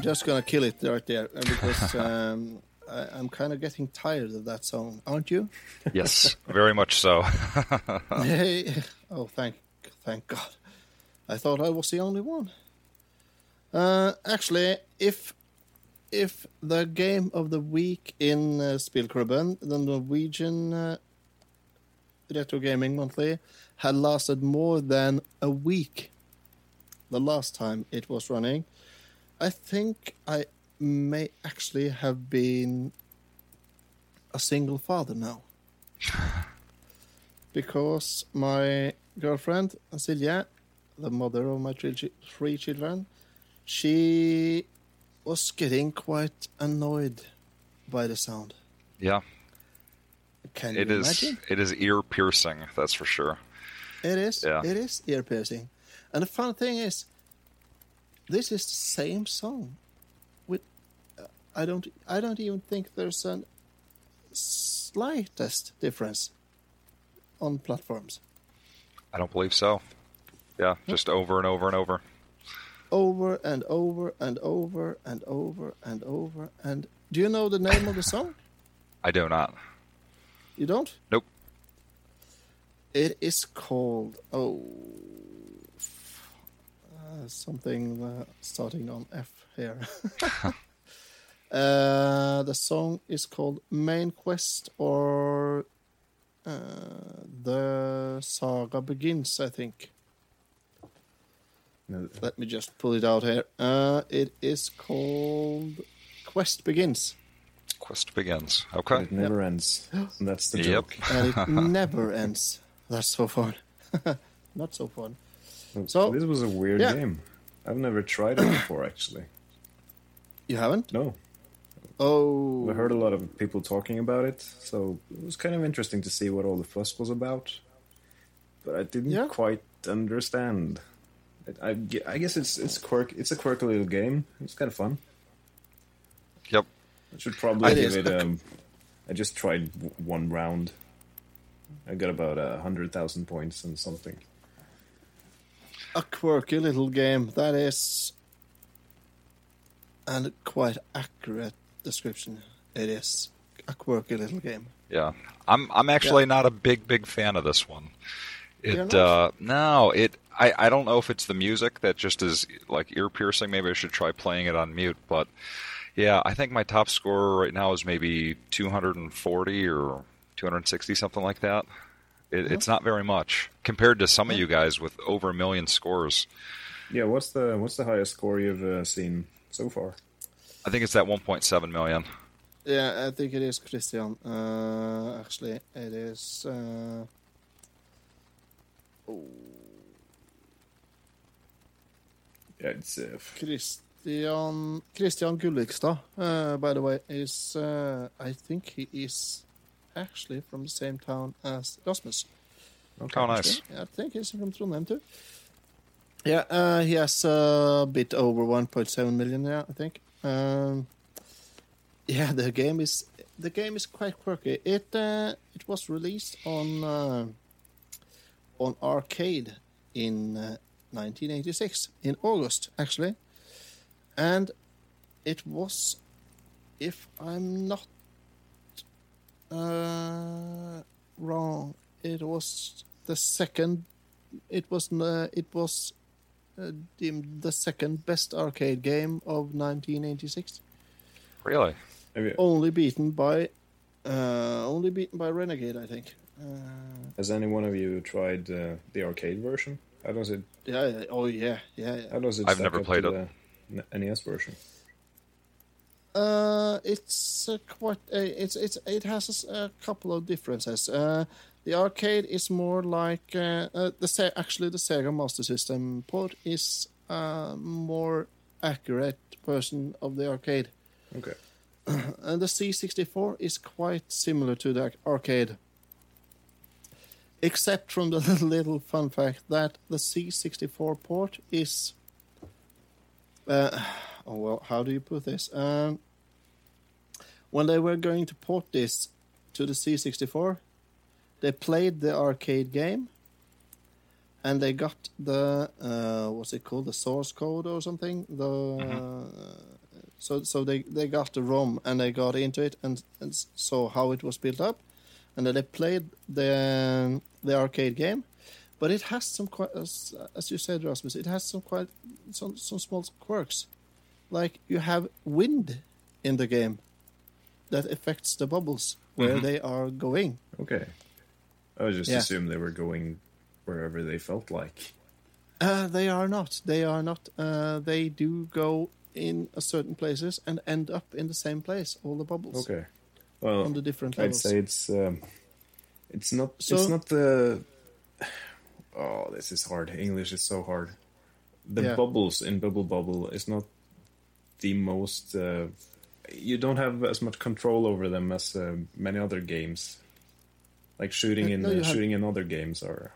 Just gonna kill it right there uh, because um, I, I'm kind of getting tired of that song, aren't you? Yes, very much so. Hey, oh, thank, thank God. I thought I was the only one. Uh, actually, if if the game of the week in uh, the Norwegian uh, Retro Gaming Monthly, had lasted more than a week, the last time it was running, I think I may actually have been a single father now because my girlfriend Silja, the mother of my three, three children, she was getting quite annoyed by the sound. yeah, Can you it is. imagine? It is ear piercing. That's for sure. It is. Yeah. It is ear piercing, and the fun thing is, this is the same song. With, uh, I don't. I don't even think there's a slightest difference on platforms. I don't believe so. Yeah, just over and over and over. over and over and over and over and over. And do you know the name of the song? I do not. You don't? Nope. It is called oh uh, something uh, starting on F here. uh, the song is called Main Quest or uh, The Saga Begins, I think. No, Let me just pull it out here. Uh, it is called Quest Begins, Quest begins. Okay. It never ends. And that's the Yep. joke. and it never ends. That's so fun. Not so fun. So- So this was a weird yeah. game. I've never tried it before, actually. You haven't? No, Oh, I heard a lot of people talking about it, so it was kind of interesting to see what all the fuss was about. But I didn't Yeah. quite understand. I, I I guess it's it's quirk. It's a quirky little game. It's kind of fun. Yep. I should probably It give is. it. Um, I just tried w- one round. I got about a hundred thousand points and something. A quirky little game. That is, and quite accurate description. It is a quirky little game. Yeah, I'm I'm actually not a big big fan of this one. It uh no, it I I don't know if it's the music that just is like ear piercing. Maybe I should try playing it on mute, but yeah, I think my top score right now is maybe 240 or 260 something like that. It, It's not very much compared to some of you guys with over a million scores. Yeah, what's the what's the highest score you've uh, seen so far? I think it's that 1.7 million. Yeah, I think it is Christian. Uh, actually, it is. Uh, oh, Yeah, it's uh, Christian Christian Gullikstad, uh, by the way, is uh, I think he is actually from the same town as Rasmus. okay. Oh, nice. I think he's from Trondheim too. Yeah, uh, he has a bit over 1.7 million. Yeah, I think. Um, yeah, the game is the game is quite quirky. It uh, it was released on uh, on arcade in uh, 1986 in August actually, and it was, if I'm not uh, wrong, it was the second. It was uh, it was uh, deemed the second best arcade game of 1986, Really? You- only beaten by uh, only beaten by Renegade, I think. Uh, Has any one of you tried uh, the arcade version? How does it? yeah, yeah, oh yeah, yeah, yeah. How does it? I've never played to it. The NES version. Uh, it's uh, quite. Uh, it's it's it has a, couple of differences. Uh, the arcade is more like uh, uh, the actually the Sega Master System port is a more accurate version of the arcade, Okay. and the C64 is quite similar to the arcade, except from the little fun fact that the C64 port is. Uh, oh well, how do you put this? Um, when they were going to port this to the C64, they played the arcade game, and they got the uh, what's it called, the source code or something, the uh, So so they, they got the ROM and they got into it and, and saw how it was built up, and then they played the the arcade game, but it has some quite as, as you said, Rasmus, it has some quite some some small quirks, like you have wind in the game that affects the bubbles where they are going. Okay. I was just Yeah. assumed they were going wherever they felt like. Uh, they are not. They are not. Uh, they do go in a certain places and end up in the same place. All the bubbles Okay. Well, on the different levels. I'd say it's um, it's not it's not the oh this is hard. English is so hard. The Yeah. bubbles in Bubble Bobble is not the most. Uh, you don't have as much control over them as uh, many other games, like shooting in no, uh, shooting in other games are.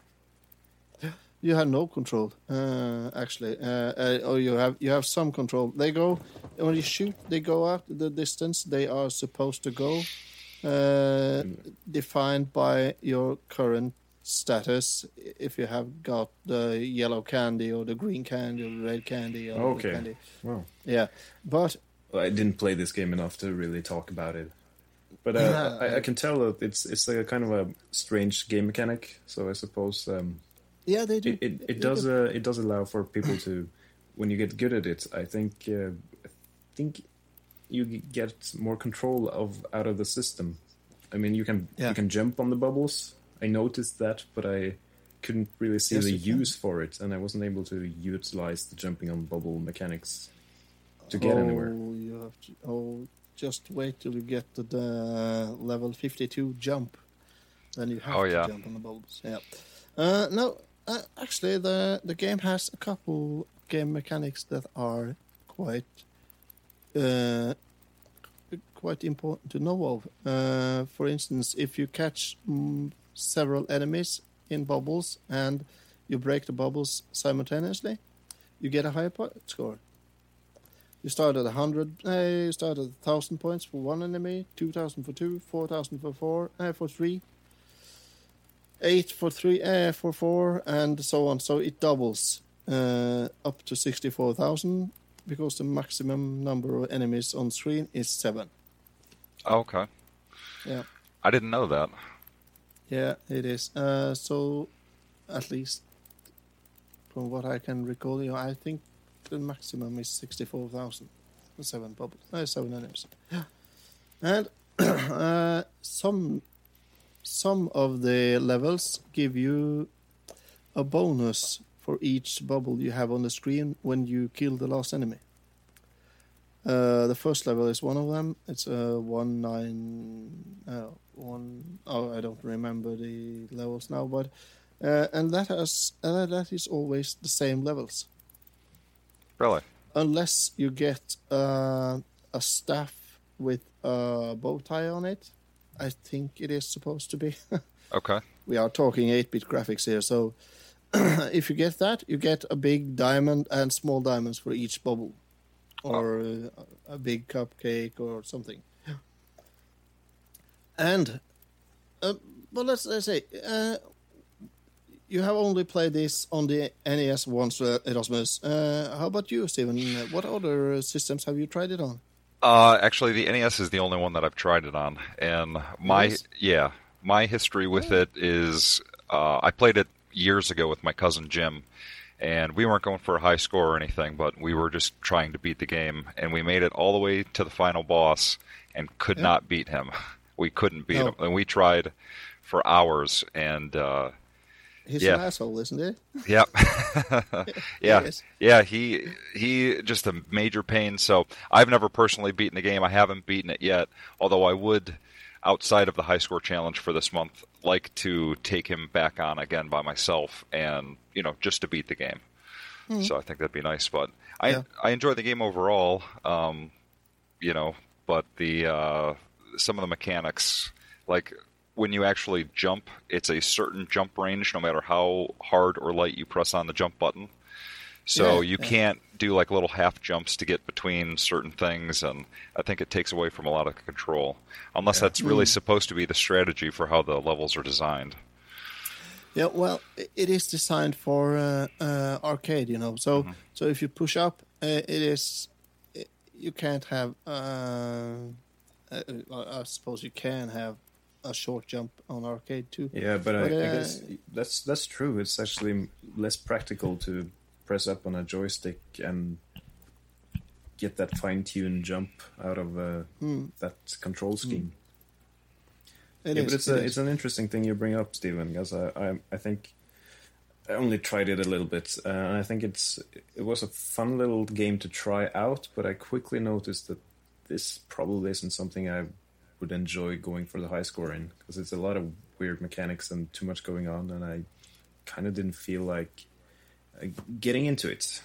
You have no control, uh, actually, uh, uh, or you have you have some control. They go when you shoot. They go out the distance they are supposed to go, uh, defined by your current status. If you have got the yellow candy or the green candy or the red candy or Okay. candy. Wow. Yeah, but I didn't play this game enough to really talk about it, but uh, Yeah, I, I can tell that it's it's like a kind of a strange game mechanic. So I suppose um, yeah, they do. it, it, it does uh, it does allow for people to when you get good at it. I think uh, I think you get more control of out of the system. I mean, you can Yeah. you can jump on the bubbles. I noticed that, but I couldn't really see Yes, the you can. use for it, and I wasn't able to utilize the jumping on bubble mechanics to get oh, anywhere. You have to, oh, just wait till you get to the level 52 jump. Then you have Oh, to yeah. jump on the bulbs. Yeah. Uh, no, uh, actually, the, the game has a couple game mechanics that are quite uh, quite important to know of. Uh, for instance, if you catch mm, several enemies in bubbles and you break the bubbles simultaneously, you get a higher point score. You start at 100, uh, you start at 1,000 points for one enemy, 2,000 for two, 4,000 for four, uh, for three, 8 for three, uh, for four, and so on. So it doubles uh, up to 64,000 because the maximum number of enemies on screen is 7. Oh, okay. Yeah. I didn't know that. Yeah, it is. Uh, so, at least from what I can recall, you know, I think the maximum is sixty-four thousand. Seven bubbles, uh, seven enemies. And uh, some some of the levels give you a bonus for each bubble you have on the screen when you kill the last enemy. Uh, the first level is one of them. It's a one nine uh, one oh I don't remember the levels now, but uh, and that has uh, that is always the same levels Really? unless you get uh, a staff with a bow tie on it. I think it is supposed to be. Okay. we are talking 8-bit graphics here, so if you get that, you get a big diamond and small diamonds for each bubble, or uh, a big cupcake or something. And, uh, but let's, let's say, uh, you have only played this on the NES once, uh, Erasmus. Uh, how about you, Stephen? Uh, What other systems have you tried it on? Uh, actually, the NES is the only one that I've tried it on, and my Yes? yeah, my history with it is uh, I played it years ago with my cousin Jim, and we weren't going for a high score or anything, but we were just trying to beat the game, and we made it all the way to the final boss and could Yeah. not beat him. We couldn't beat No. him, and we tried for hours, and uh, He's Yeah. an asshole, isn't he? Yep. yeah. Yes. Yeah, he he just a major pain. So I've never personally beaten the game. I haven't beaten it yet, although I would outside of the high score challenge for this month like to take him back on again by myself and, you know, just to beat the game. So I think that'd be nice, but I Yeah. I enjoy the game overall. Um, you know, but the uh some of the mechanics like when you actually jump, it's a certain jump range no matter how hard or light you press on the jump button. So Yeah, you yeah. can't do like little half jumps to get between certain things, and I think it takes away from a lot of control. Unless that's really Mm. supposed to be the strategy for how the levels are designed. Yeah, well, it is designed for uh, uh, arcade, you know. So, Mm-hmm. so if you push up, uh, it is. you can't have. Uh, uh, I suppose you can have a short jump on arcade too. Yeah, but, I, But, I uh, guess that's that's true. It's actually less practical to press up on a joystick and get that fine-tuned jump out of uh, that control scheme. It yeah, is, but it's it a, is. it's an interesting thing you bring up, Stephen, because I, I I think I only tried it a little bit, uh, and I think it's it was a fun little game to try out. But I quickly noticed that this probably isn't something I would enjoy going for the high score in, because it's a lot of weird mechanics and too much going on, and I kind of didn't feel like uh, getting into it.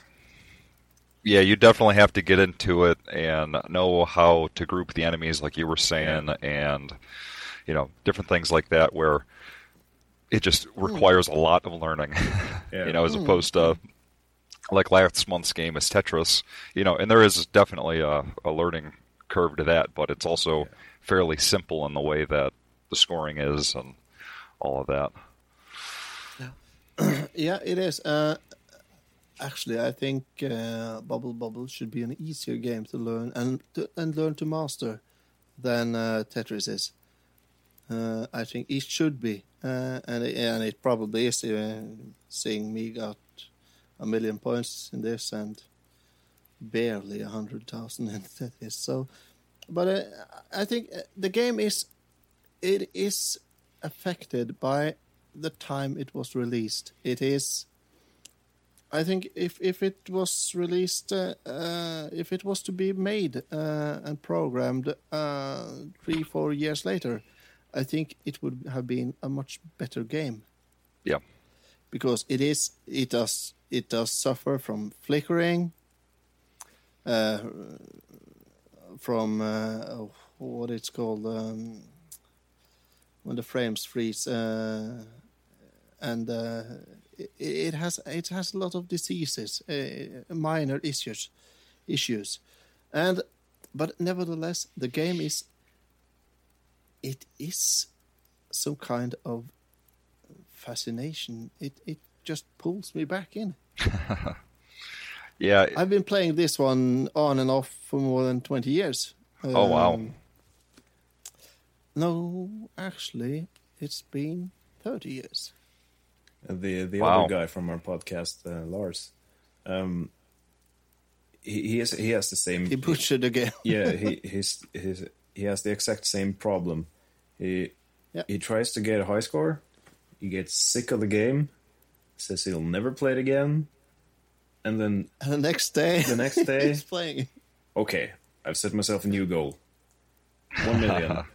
Yeah, you definitely have to get into it and know how to group the enemies, like you were saying, and you know different things like that, where it just requires a lot of learning. Yeah. you know, as opposed to like last month's game is Tetris. You know, and there is definitely a, a learning curve to that, but it's also fairly simple in the way that the scoring is and all of that. Yeah, it is. Uh, actually, I think uh, Bubble Bobble should be an easier game to learn and to, and learn to master than uh, Tetris is. Uh, I think it should be, uh, and it, and it probably is. Uh, seeing me got a million points in this and barely a hundred thousand in Tetris. So, but uh, I think uh, the game is it is affected by the time it was released. It is. I think if if it was released, uh, uh, if it was to be made uh, and programmed uh, three four years later, I think it would have been a much better game Yeah. because it is it does it does suffer from flickering, uh, from uh, oh, what it's called um, when the frames freeze, uh, and uh, it, it has it has a lot of diseases, minor issues, issues, and but nevertheless the game is it is some kind of fascination. It it just pulls me back in. Yeah, I've been playing this one on and off for more than twenty years. Oh, wow. Um, No, actually, it's been thirty years. The the Wow. other guy from our podcast, uh, Lars, um, he he has he has the same. He butchered the game. yeah, he he's, he's he has the exact same problem. He Yeah. he tries to get a high score. He gets sick of the game. Says he'll never play it again. And then And the next day, The next day- he's playing. okay, I've set myself a new goal, one million.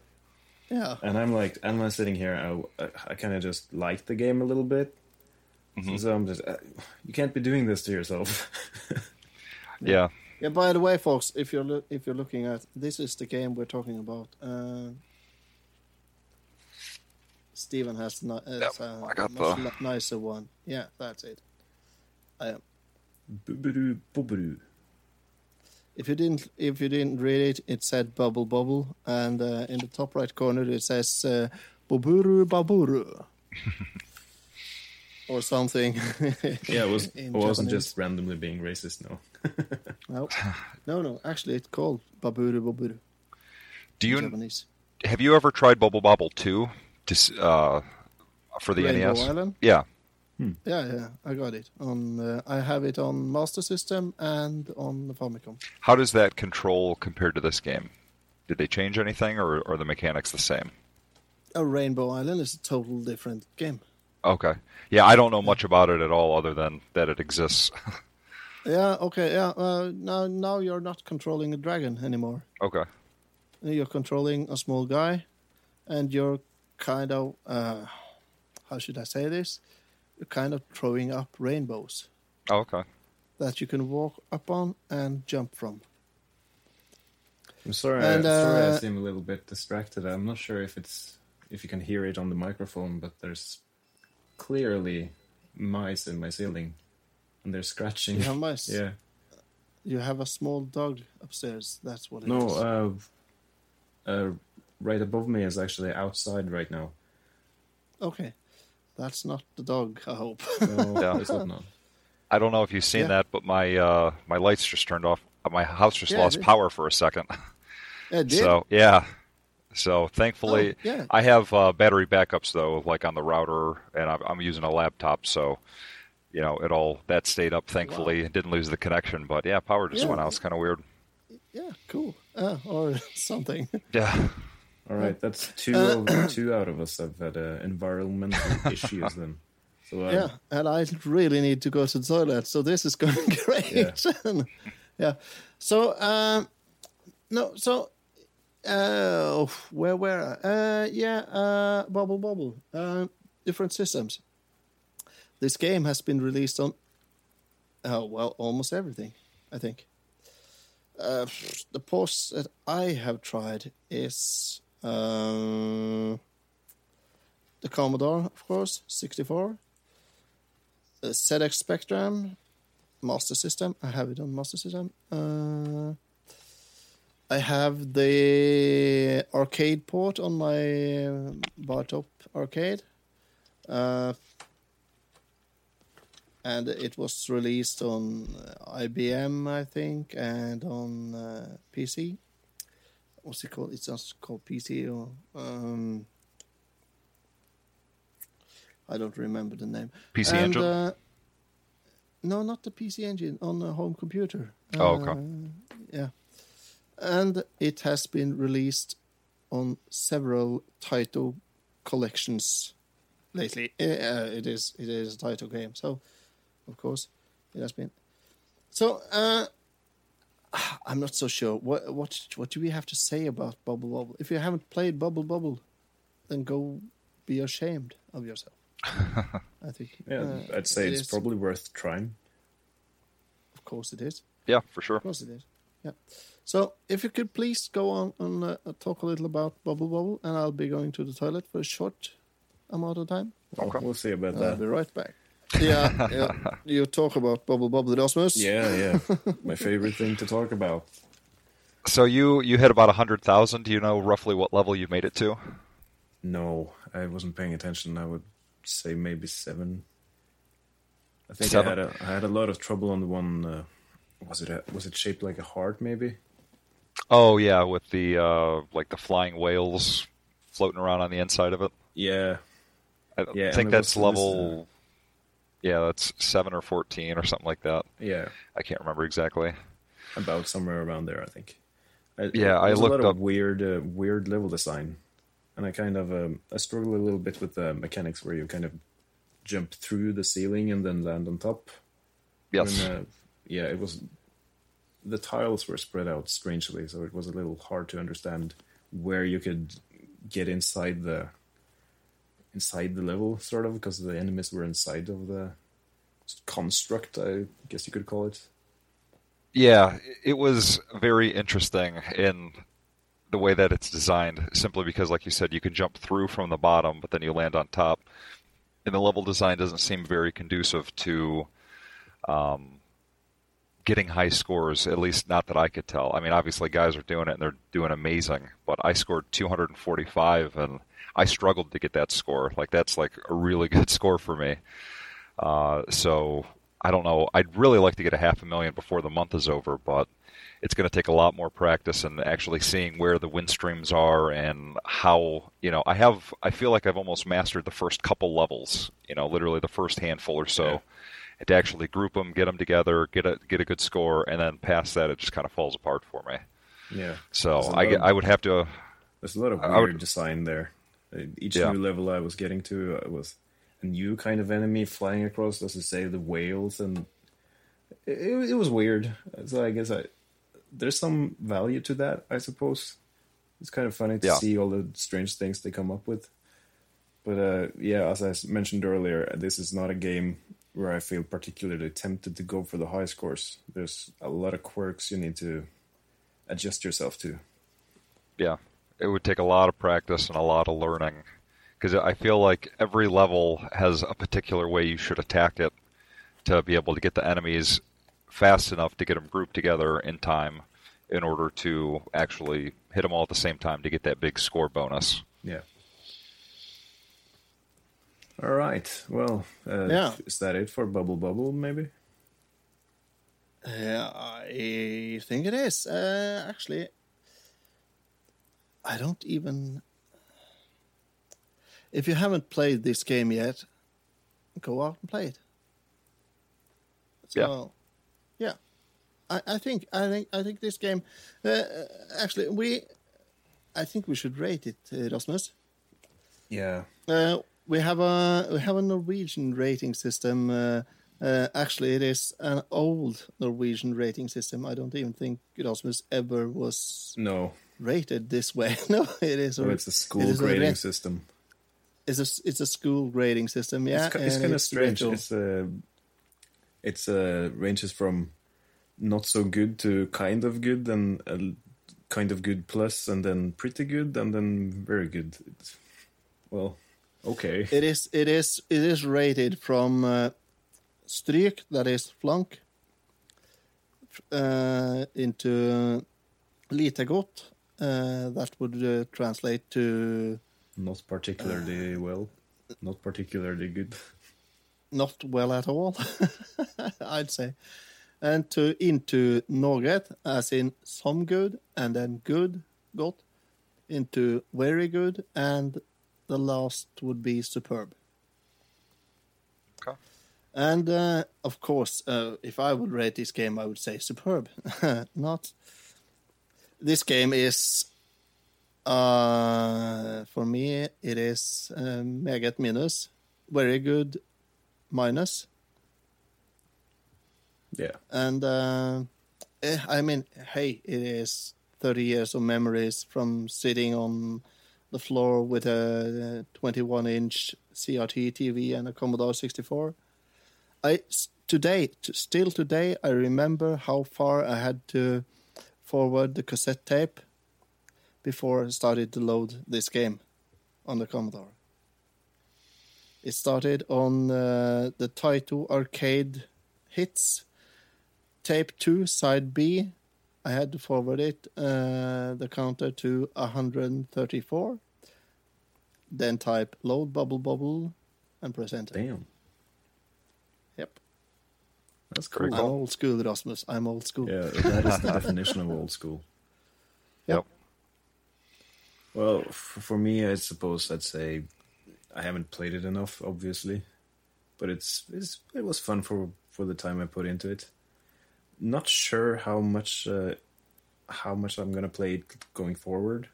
Yeah, and I'm like, and I'm sitting here. I, I kind of just like the game a little bit. So I'm just, uh, you can't be doing this to yourself. yeah. yeah. By the way, folks, if you're loo- if you're looking at this is the game we're talking about. Uh, Stephen has ni- uh, Yep, a I got much the- li- nicer one. Yeah, that's it. I am. Boo-boo-doo, boo-boo-doo. If you didn't, if you didn't read it, it said bubble bobble, and uh, in the top right corner it says uh, boburu baburu, or something. Yeah, it was, it wasn't Japanese. just randomly being racist. No. no, no, no. Actually, it's called baburu baburu Do you Japanese. have you ever tried Bubble Bobble two to uh, for the Rainbow NES? Island? Yeah. Yeah, yeah, I got it on. Uh, I have it on Master System and on the Famicom. How does that control compared to this game? Did they change anything, or are the mechanics the same? A Rainbow Island is a total different game. Okay. Yeah, I don't know much about it at all, other than that it exists. Yeah, okay, yeah. Uh, now, now you're not controlling a dragon anymore. okay. You're controlling a small guy, and you're kind of uh, how should I say this? You're kind of throwing up rainbows Oh, okay. that you can walk up on and jump from. I'm sorry. And, I, sorry, I uh, seem a little bit distracted. I'm not sure if it's if you can hear it on the microphone, but there's clearly mice in my ceiling, and they're scratching. You have mice. yeah. You have a small dog upstairs. That's what it is. No. Uh, uh, right above me is actually outside right now. Okay, that's not the dog. I hope. So Yeah. it's not. I don't know if you've seen Yeah. that, but my uh, my lights just turned off my house just Yeah, lost power for a second. Yeah, it did. So yeah. So thankfully, Oh, yeah. I have uh, battery backups though, like on the router, and I'm, I'm using a laptop, so you know it all that stayed up. Thankfully, didn't lose the connection. But yeah, power just Yeah. went out. It's kind of weird. yeah, cool. Uh, or something. Yeah. All right, that's two Uh, of, two out of us have had uh, environmental issues then. So um, yeah, and I really need to go to the toilet, so this is going great. Yeah. So, um, no, so, uh, where were I? Uh, yeah, uh, Bubble Bobble. Uh, different systems. This game has been released on, oh, well, almost everything, I think. Uh, the ports that I have tried is uh, the Commodore, of course, 64. The ZX Spectrum, Master System. I have it on Master System. Uh, I have the arcade port on my Bartop arcade. Uh, and it was released on IBM, I think, and on uh, PC. What's it called? It's just called PC or um, I don't remember the name. PC And, Engine? Uh, no, not the PC Engine on a home computer. Oh, okay. Uh, yeah, and it has been released on several title collections lately. Uh, it is it is a title game, so of course it has been. So uh, I'm not so sure. What what what do we have to say about Bubble Bobble? If you haven't played Bubble Bobble, then go be ashamed of yourself. I think. yeah, uh, I'd say it it's is. probably worth trying. Of course, it is. Yeah, for sure. Of course, it is. Yeah. So, if you could please go on and uh, talk a little about Bubble Bobble, and I'll be going to the toilet for a short amount of time. Well, We'll see about I'll that. be right back. Yeah, yeah. You talk about Bubble Bobble, Rasmus. Yeah, yeah. My favorite thing to talk about. So you you hit about a hundred thousand. Do you know roughly what level you made it to? No, I wasn't paying attention. I would say maybe seven. I think Seven? I had a I had a lot of trouble on the one. Uh, was it a, was it shaped like a heart? Maybe. Oh yeah, with the uh, like the flying whales floating around on the inside of it. Yeah, I Yeah, think that's was- was, level. Yeah, that's seven or fourteen or something like that. yeah. I can't remember exactly. about somewhere around there, I think. I, Yeah, I looked lot up- of weird, uh, weird level design, and I kind of um, I struggle a little bit with the mechanics where you kind of jump through the ceiling and then land on top. Yes. When, uh, yeah, it was the tiles were spread out strangely, so it was a little hard to understand where you could get inside the inside the level, sort of, because the enemies were inside of the construct. I guess you could call it. Yeah, it was very interesting in the way that it's designed, simply because, like you said, you can jump through from the bottom, but then you land on top. And the level design doesn't seem very conducive to um, getting high scores, at least not that I could tell. I mean, obviously, guys are doing it and they're doing amazing, but I scored 245 and I struggled to get that score. Like, that's like a really good score for me. Uh, so I don't know. I'd really like to get a half a million before the month is over, but it's going to take a lot more practice and actually seeing where the wind streams are and how you know. I have. I feel like I've almost mastered the first couple levels. You know, literally the first handful or so. Yeah. And to actually group them, get them together, get a get a good score, and then past that, it just kind of falls apart for me. Yeah. So I, of- I would have to. There's a lot of I weird would- design there. Uh, Each Yeah. new level I was getting to uh, was a new kind of enemy flying across, as you say, the whales, and it, it, it was weird. So I guess I there's some value to that, I suppose. It's kind of funny to Yeah. see all the strange things they come up with. But uh, yeah, as I mentioned earlier, this is not a game where I feel particularly tempted to go for the high scores. There's a lot of quirks you need to adjust yourself to. yeah, it would take a lot of practice and a lot of learning because I feel like every level has a particular way you should attack it to be able to get the enemies fast enough to get them grouped together in time in order to actually hit them all at the same time to get that big score bonus. Yeah. All right. Well, uh, Yeah. is that it for Bubble Bobble? Maybe. Uh, I think it is. Uh, actually, I don't even. If you haven't played this game yet, go out and play it. So, yeah, I, I think I think I think this game. Uh, actually, we. I think we should rate it, uh, Rasmus. Yeah. Uh, we have a we have a Norwegian rating system. Uh, uh, actually, it is an old Norwegian rating system. I don't even think Rasmus ever was No. Rated this way. no, it is. No, it's a school it is grading re- system. It's a it's a school grading system. Yeah, it's, it's kind of strange. It's uh, it's uh, ranges from not so good to kind of good, and uh, kind of good plus, and then pretty good, and then very good. It's, well, okay. It is it is it is rated from uh, stryk, that is flunk, uh, into lite godt. Uh, that would uh, translate to Not particularly well. Not particularly good. not well at all, I'd say. And to into noget, as in some good, and then good, got, into very good, and the last would be superb. Okay. And uh, of course, uh, if I would rate this game, I would say superb. Not. This game is, uh, for me, it is uh, meget minus, very good minus. Yeah. And uh, eh, I mean, hey, it is 30 years of memories from sitting on the floor with a 21 inch CRT TV and a Commodore 64. I today, t- still today, I remember how far I had to forward the cassette tape before I started to load this game on the Commodore. It started on uh, the Taito arcade hits tape 2 side b i had to forward it uh, the counter to 134 then type load bubble bobble and press enter Damn. Yep That's Very cool. i'm old school rasmus i'm old school Yeah, that is the definition of old school. Yep. Well, f- for me, I suppose I'd say I haven't played it enough, obviously, but it's, it's it was fun for for the time I put into it. Not sure how much uh, how much I'm gonna play it going forward,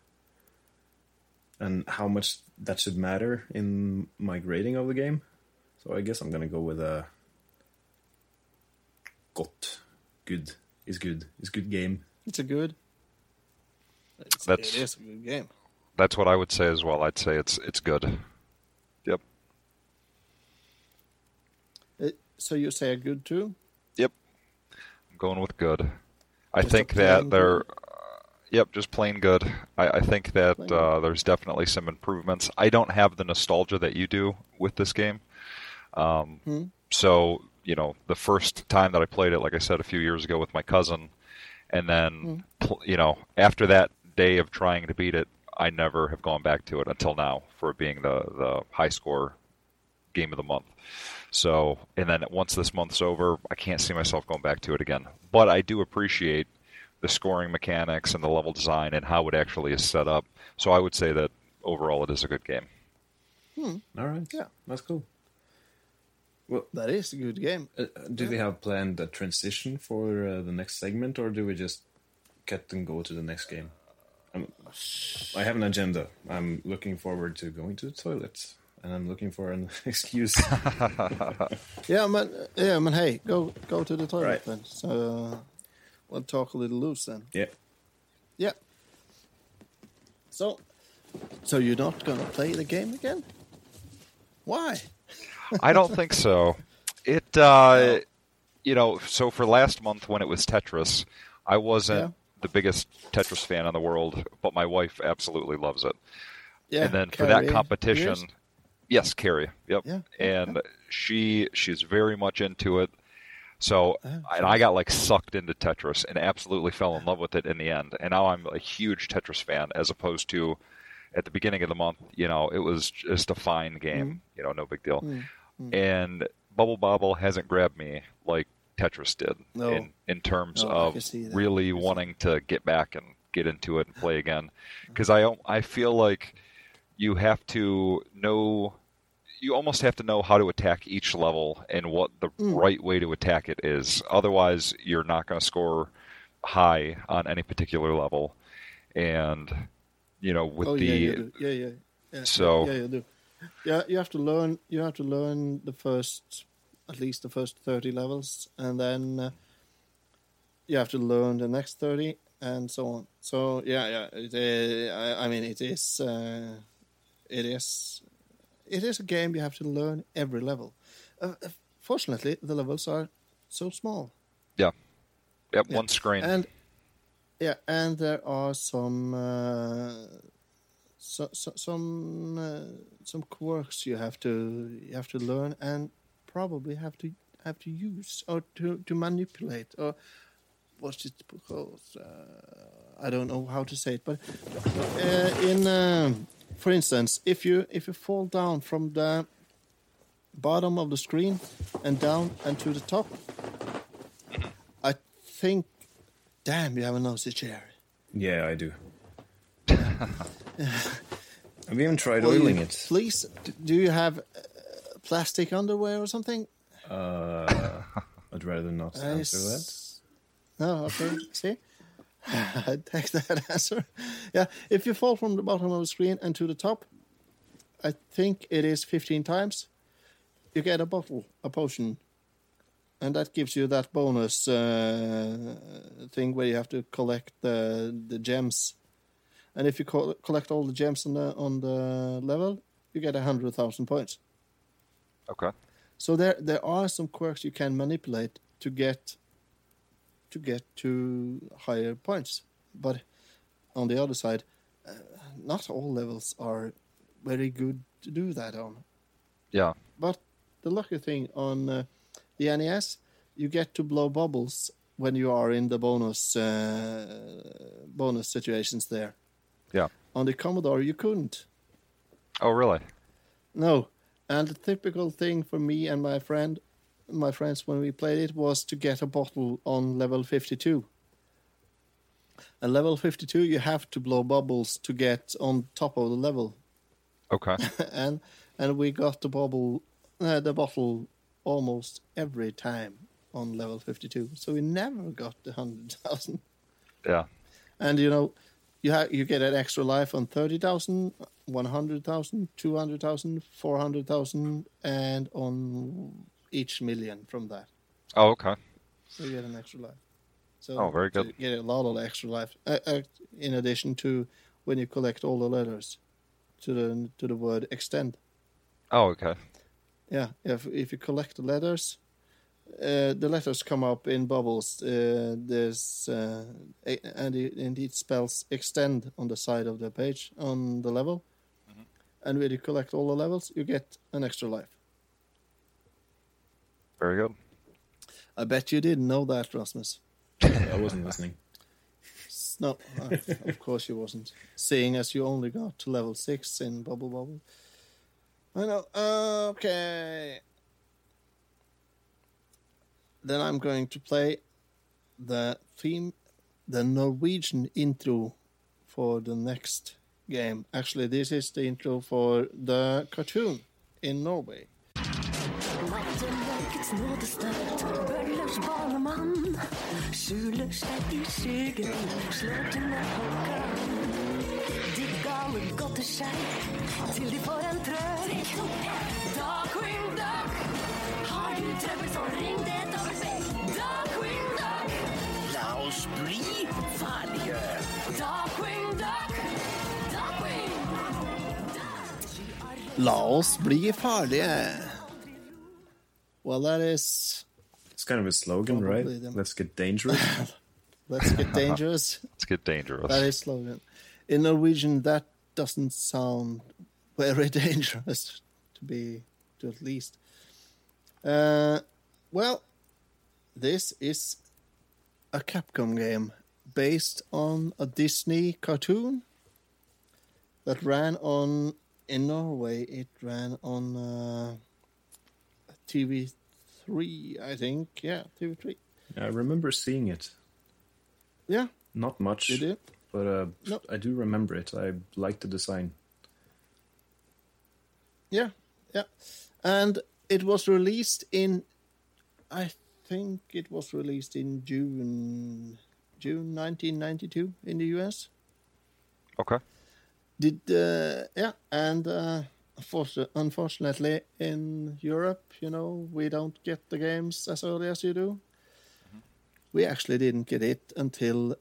and how much that should matter in my grading of the game. So I guess I'm gonna go with a got good is good is good game. it's a good it's, That's- it is a good game That's what I would say as well. I'd say it's it's good. Yep. Uh, so you say a good too Yep. I'm going with good. I Just think that they're. good? Uh, yep, just plain good. I, I think that uh, there's definitely some improvements. I don't have the nostalgia that you do with this game. Um, Hmm. So you know, the first time that I played it, like I said a few years ago with my cousin, and then Hmm. pl- you know, after that day of trying to beat it, I never have gone back to it until now for it being the the high score game of the month. So, and then once this month's over, I can't see myself going back to it again. But I do appreciate the scoring mechanics and the level design and how it actually is set up. So I would say that overall it is a good game. All right, Yeah. that's cool. Well, that is a good game Uh, do we have planned a transition for uh, the next segment, or do we just cut and go to the next game? Um, I have an agenda. I'm looking forward to going to the toilet, and I'm looking for an excuse. yeah man yeah man hey go go to the toilet Right. then so we'll talk a little loose then yeah, Yeah. So, so you're not gonna play the game again? Why? I don't think so. It, uh, you know, so for last month when it was Tetris, I wasn't Yeah. the biggest Tetris fan in the world, but my wife absolutely loves it. Yeah. and then for that competition, yes, Carrie, yep, Yeah, and she she's very much into it. So, Oh, and I got like sucked into Tetris and absolutely fell in love with it in the end. And now I'm a huge Tetris fan, as opposed to at the beginning of the month. You know, it was just a fine game. Mm-hmm. You know, no big deal. And Bubble Bobble hasn't grabbed me like Tetris did No. in in terms No, of can see that. really wanting to get back and get into it and play again. Because I I feel like you have to know you almost have to know how to attack each level and what the Mm. right way to attack it is. Otherwise, you're not going to score high on any particular level. And you know, with oh the yeah, yeah, yeah, yeah. So- yeah, you do. Yeah, you have to learn. You have to learn the first, at least the first thirty levels, and then uh, you have to learn the next thirty, and so on. So yeah, yeah. It, uh, I, I mean, it is, uh, it is, it is a game you have to learn every level. Uh, uh, fortunately, the levels are so small. yeah, yep, Yeah. one screen. And yeah, and there are some uh, so, so, some uh, some quirks you have to you have to learn and probably have to have to use or to, to manipulate or what's it called? Uh, I don't know how to say it, but uh, in um, for instance, if you if you fall down from the bottom of the screen and down and to the top, I think Damn, you have a nosy chair. Yeah, I do. I've even tried Will you oiling it. Please, do you have uh, plastic underwear or something? Uh, I'd rather not I answer that. s- No, okay. See? I take that answer. Yeah, if you fall from the bottom of the screen and to the top, I think it is 15 times, you get a bottle, a potion. And that gives you that bonus uh, thing where you have to collect the, the gems. And if you co- collect all the gems on the, on the level, you get 100,000 points. okay. So there there are some quirks you can manipulate to get to get to higher points. But on the other side, uh, not all levels are very good to do that on. Yeah. But the lucky thing on uh, the NES, you get to blow bubbles when you are in the bonus uh, bonus situations there. Yeah. On the Commodore, you couldn't. Oh, really? No. And the typical thing for me and my friend, my friends when we played it was to get a bottle on level 52. And level 52 you have to blow bubbles to get on top of the level. Okay. and and we got the bubble uh, the bottle almost every time on level 52. So we never got the 100,000. yeah. And you know, you have you get an extra life on 30,000, 100,000, 200,000, 400,000 and on each million from that. Oh, okay. So you get an extra life. So Oh, very you good. get a lot of extra life uh, uh, in addition to when you collect all the letters to the to the word extend. Oh, okay. Yeah, if if you collect the letters, uh, the letters come up in bubbles. Uh, there's uh, a- and it indeed spells extend on the side of the page on the level, and when you collect all the levels, you get an extra life. Very good. I bet you didn't know that, Rasmus. I wasn't listening. No, uh, of course you wasn't. Seeing as you only got to level six in Bubble Bobble. I know. Okay. Then I'm going to play the theme, the Norwegian intro for the next game. Actually, this is the intro for the cartoon in Norway. Skjuler seg i skyggen, slår til med håndkan. De gale godter seg til de får en trøkk. Darkwing Duck, har du trøbbel så ring det dobbelt Darkwing Duck, La oss bli farlige. Darkwing Duck, Darkwing La oss bli farlige. Well, that is It's kind of a slogan, right? Them. Let's get dangerous. let's get dangerous. Let's get dangerous. That is slogan. In Norwegian, that doesn't sound very dangerous, to be, to at least. Uh, well, this is a Capcom game based on a Disney cartoon that ran on in Norway. It ran on uh, TV three, I think. Yeah, TV3. I remember seeing it. Yeah, Not much, you do. But uh, No. I do remember it. I like the design. Yeah, yeah. And it was released in, I think it was released in June, June 1992 in the US. Okay. Did uh, yeah, and uh, unfortu- unfortunately in Europe, you know, we don't get the games as early as you do. We actually didn't get it until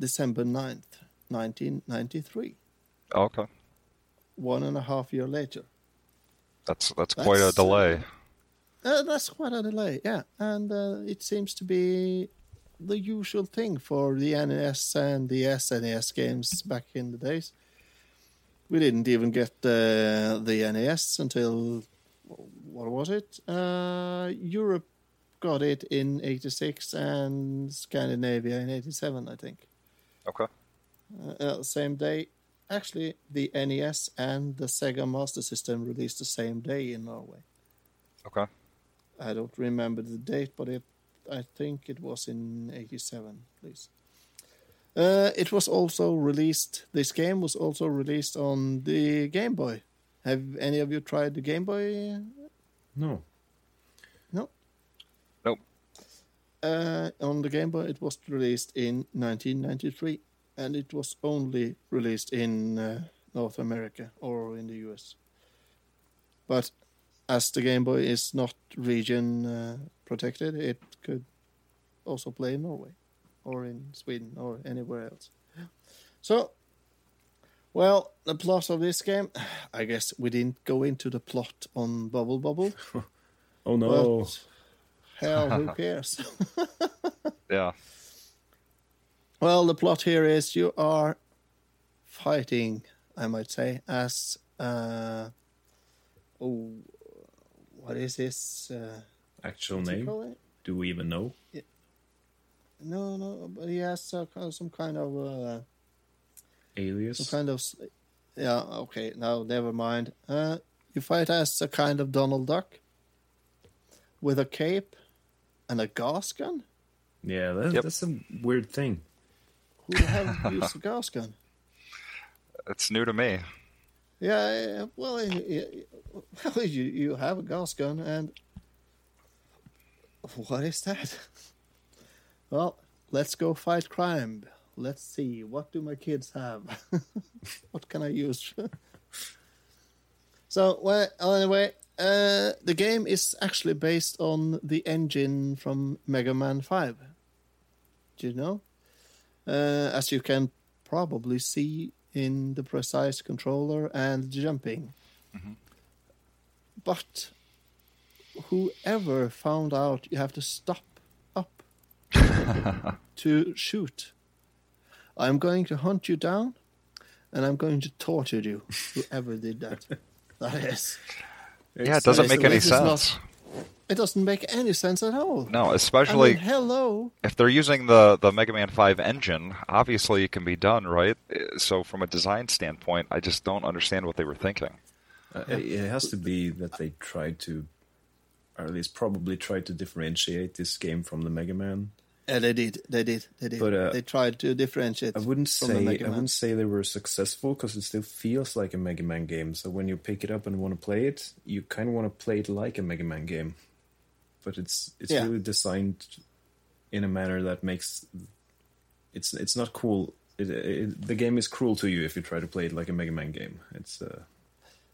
December 9th, 1993, Oh, okay. one and a half year later. That's that's quite a That's, uh, delay. Uh, that's quite a delay, yeah. And uh, it seems to be the usual thing for the NES and the SNES games back in the days. We didn't even get uh, the NES until, what was it? Uh, Europe got it in 86 and Scandinavia in 87, I think. Okay. Uh, uh, same day. Actually, the NES and the Sega Master System released the same day in Norway. Okay. I don't remember the date, but it, I think it was in '87, please. Uh, it was also released. This game was also released on the Game Boy. Have any of you tried the Game Boy? No. No. Nope. Uh, on the Game Boy, it was released in 1993, and it was only released in uh, North America or in the US. But as the Game Boy is not region uh, protected, it could also play in Norway or in Sweden or anywhere else. So, well, the plot of this game, I guess we didn't go into the plot on Bubble Bobble. Oh no. But hell, who cares? Yeah. well, the plot here is you are fighting, I might say, as uh, oh, what is this? Uh, Actual name? Do we even know? No, no, but he has uh, some kind of uh, Alias? some kind of yeah. Okay, no, never mind. Uh, you fight as a kind of Donald Duck with a cape and a gas gun. Yeah, that, Yep. that's a weird thing. Who the hell used a gas gun? It's new to me. Yeah, yeah, well, y- y- well, you you have a gas gun, and what is that? Well, let's go fight crime. Let's see, what do my kids have? what can I use? so, well, anyway, uh, the game is actually based on the engine from Mega Man Five. Do you know? Uh, as you can probably see in the precise controller and jumping. But whoever found out you have to stop up to shoot, I'm going to hunt you down and I'm going to torture you. Whoever did that. That is. Yeah, it doesn't make any this is not- sense. It doesn't make any sense at all. No, I especially mean, hello. if they're using the the Mega Man 5 engine, obviously it can be done, right? So from a design standpoint, I just don't understand what they were thinking. Uh, it has to be that they tried to, or at least probably tried to differentiate this game from the Mega Man. Yeah, they did. They did. They did. But, uh, they tried to differentiate. I wouldn't from the say Mega I Man. wouldn't say they were successful because it still feels like a Mega Man game. So when you pick it up and want to play it, you kind of want to play it like a Mega Man game, but it's it's Yeah. really designed in a manner that makes it's it's not cool. It, it, the game is cruel to you if you try to play it like a Mega Man game. It's uh,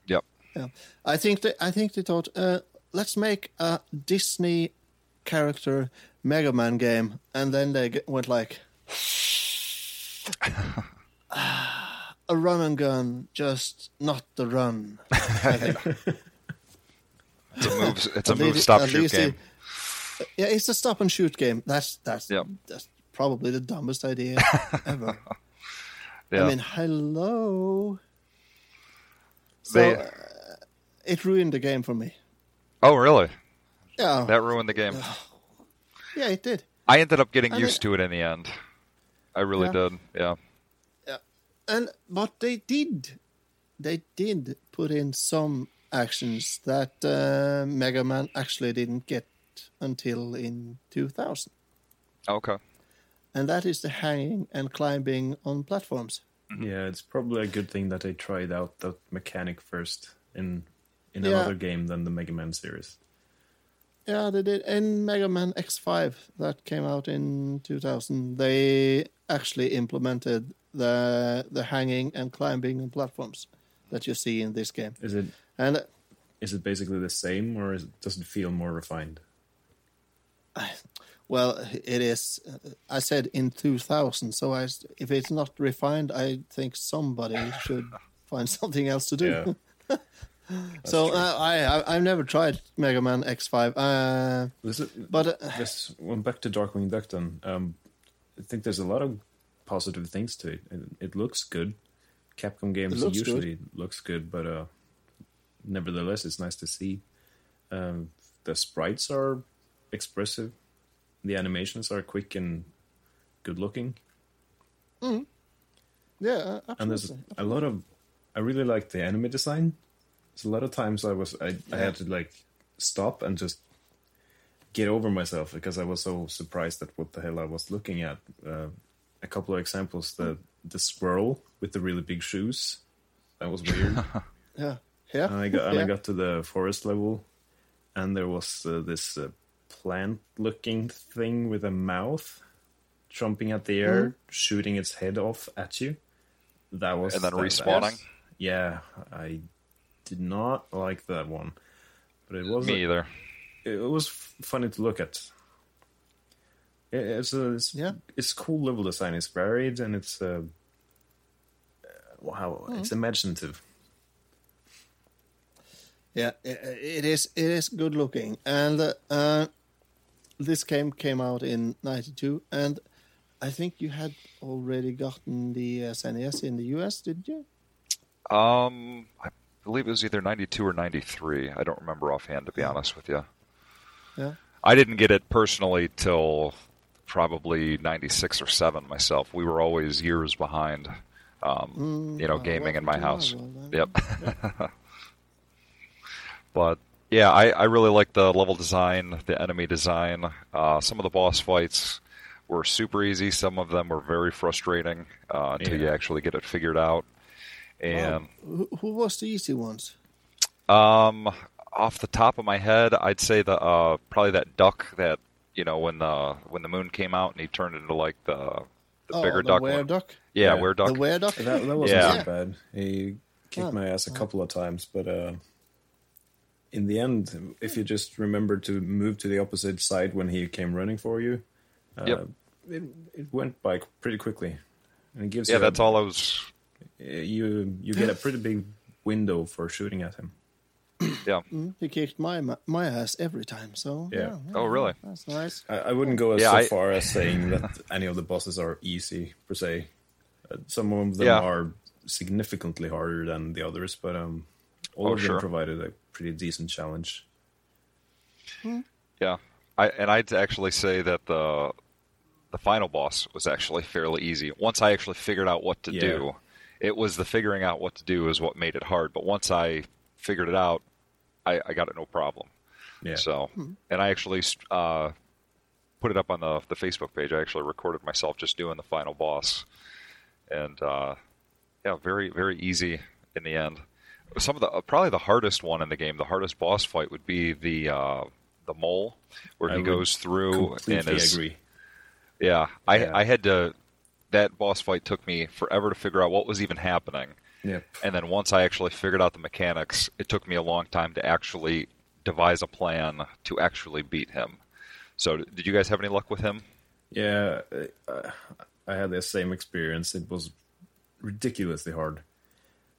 Yep. Yeah, I think they, I think they thought, uh, let's make a Disney character Mega Man game, and then they get, went like, "Ah, a run and gun, just not the run. It's a move. It's a move stop shoot game. it- yeah, it's a stop and shoot game. That's that's Yep. that's probably the dumbest idea ever. Yeah. I mean, hello. So They- uh, it ruined the game for me. oh, really? Yeah, That ruined the game. Yeah, it did. I ended up getting I mean- used to it in the end. I really Yeah. did. Yeah. Yeah. and but they did they did put in some actions that uh, mega man actually didn't get until in 2000, Okay. and that is the hanging and climbing on platforms. Yeah, it's probably a good thing that they tried out that mechanic first in in Yeah. another game than the Mega Man series. Yeah, they did. In Mega Man X5 that came out in 2000, they actually implemented the the hanging and climbing on platforms that you see in this game. Is it And is it basically the same, or is it, does it feel more refined? well, it is. I said in 2000, so I, if it's not refined, I think somebody should find something else to do. Yeah. so uh, I, I I've never tried Mega Man X5. Uh, This is, But, uh, this well, back to Darkwing Duck then. Um, I think there's a lot of positive things to it. It, it looks good. Capcom games looks usually looks good, but uh, nevertheless, it's nice to see. Um, the sprites are expressive. The animations are quick and good looking. yeah, and there's absolutely. a lot of i really like the enemy design there's a lot of times i was i, I had to like stop and just get over myself because i was so surprised at what the hell i was looking at. Uh, a couple of examples the the squirrel with the really big shoes. That was weird. Yeah, yeah. and i got and i got to the forest level and there was uh, this uh, plant looking thing with a mouth jumping at the air Mm-hmm. shooting its head off at you. That was And then that- respawning? yeah. I did not like that one but it was Me either. it was funny to look at It- it's a it's, Yeah. it's cool level design it's varied and it's uh, wow it's Mm-hmm. imaginative Yeah, i- it is. It is good looking, and uh, this game came out in '92, and I think you had already gotten the uh, SNES in the US, did you? Um, I believe it was either 92 or 93. I don't remember offhand, to be honest with you. Yeah. I didn't get it personally till probably 96 or 7 myself. We were always years behind, um, you know, uh, gaming in my house. world. Yep. but yeah, I, I really like the level design, the enemy design. Uh, some of the boss fights were super easy. Some of them were very frustrating uh, until you actually get it figured out. And Who, who was the easy ones? um, off the top of my head, I'd say the uh, probably that duck that you know when the when the moon came out and he turned into like the the oh, bigger the duck. were duck. Yeah, Yeah. were duck. The were duck. That, that wasn't Yeah. so bad. He kicked Oh, my ass a couple of times, but uh, in the end, if you just remember to move to the opposite side when he came running for you, uh, Yep. it, it went by pretty quickly. And it gives yeah, you that's a, all I was. You you get a pretty big window for shooting at him. Yeah. Mm, he kicked my my ass every time. So Yeah. yeah, Oh, really? That's nice. I, I wouldn't go as Yeah, so I- far as saying that any of the bosses are easy per se. Uh, some of them Yeah. are significantly harder than the others, but um, all Oh, of them sure. provided a pretty decent challenge. Yeah, I and I'd actually say that the the final boss was actually fairly easy. Once I actually figured out what to Yeah. do, it was the figuring out what to do is what made it hard. But once I figured it out, I, I got it no problem. Yeah. So, and I actually uh, put it up on the the Facebook page. I actually recorded myself just doing the final boss, and uh, yeah, very very easy in the end. Some of the uh, probably the hardest one in the game, the hardest boss fight would be the uh, the mole, where I he goes through and Completely is agree. yeah. I Yeah. I had to that boss fight took me forever to figure out what was even happening. Yep. And then once I actually figured out the mechanics, it took me a long time to actually devise a plan to actually beat him. So, did you guys have any luck with him? Yeah, uh, I had the same experience. It was ridiculously hard.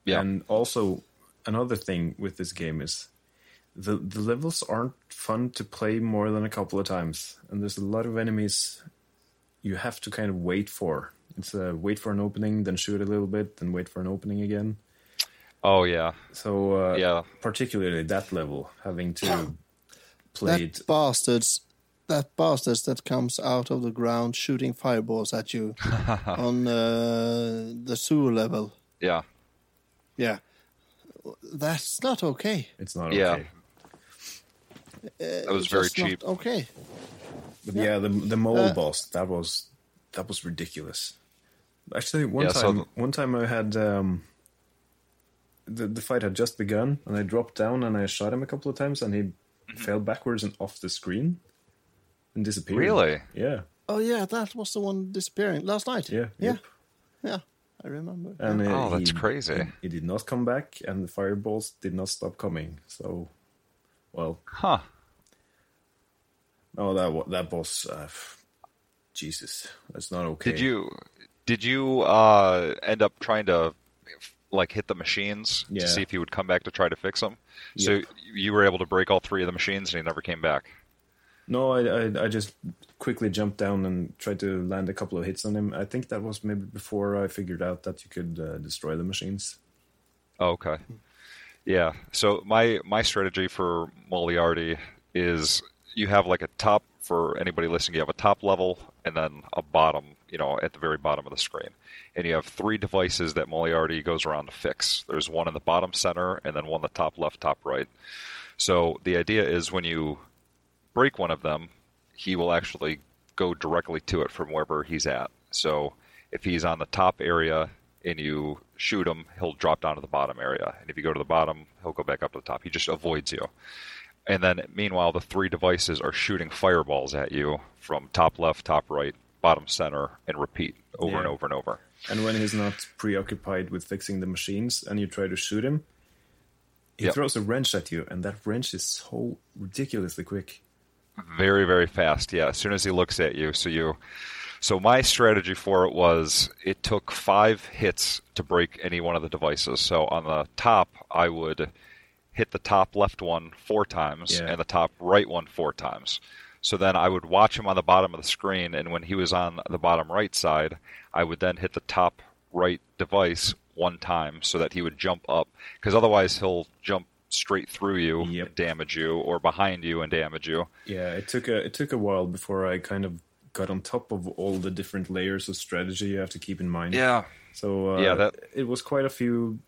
Yeah. And also, another thing with this game is the the levels aren't fun to play more than a couple of times, and there's a lot of enemies you have to kind of wait for. It's a wait for an opening, then shoot a little bit, then wait for an opening again. Oh yeah, So uh, Yeah. particularly that level, having to play it. That bastards, that bastards that comes out of the ground shooting fireballs at you on uh, the sewer level. yeah, Yeah, that's not okay. It's not Yeah. okay. That was very cheap. Okay. But yeah, the the mole Uh, boss that was that was ridiculous. Actually, one Yeah, so time the- one time I had um, the the fight had just begun, and I dropped down and I shot him a couple of times, and he Mm-hmm. fell backwards and off the screen and disappeared. Really? Yeah, Oh yeah, that was the one disappearing last night. yeah, yeah, yep. yeah. I remember. And uh, Oh, that's he- crazy. He, he did not come back, and the fireballs did not stop coming. So, well, Huh. no, that that boss, uh, Jesus, that's not okay. Did you did you uh, end up trying to like hit the machines Yeah. to see if he would come back to try to fix them? So you were able to break all three of the machines and he never came back. No, I, I I just quickly jumped down and tried to land a couple of hits on him. I think that was maybe before I figured out that you could uh, destroy the machines. Oh, okay. Yeah. So my my strategy for Moliarty is you have like a top for anybody listening. You have a top level and then a bottom. You know, at the very bottom of the screen, and you have three devices that Moliarty goes around to fix. There's one in the bottom center, and then one in the top left, top right. So the idea is when you break one of them, he will actually go directly to it from wherever he's at. So if he's on the top area and you shoot him, he'll drop down to the bottom area. And if you go to the bottom, he'll go back up to the top. He just avoids you. And then meanwhile, the three devices are shooting fireballs at you from top left, top right, bottom center, and repeat over and over and over. And when he's not preoccupied with fixing the machines, and you try to shoot him, he Yep. throws a wrench at you, and that wrench is so ridiculously quick. Very, very fast. Yeah, as soon as he looks at you. So you, so my strategy for it was it took five hits to break any one of the devices. So on the top, I would hit the top left one four times Yeah. and the top right one four times. So then I would watch him on the bottom of the screen, and when he was on the bottom right side, I would then hit the top right device one time so that he would jump up, because otherwise he'll jump straight through you Yep. and damage you, or behind you and damage you. Yeah, it took a it took a while before I kind of got on top of all the different layers of strategy you have to keep in mind. Yeah. So uh, Yeah, that- it was quite a few.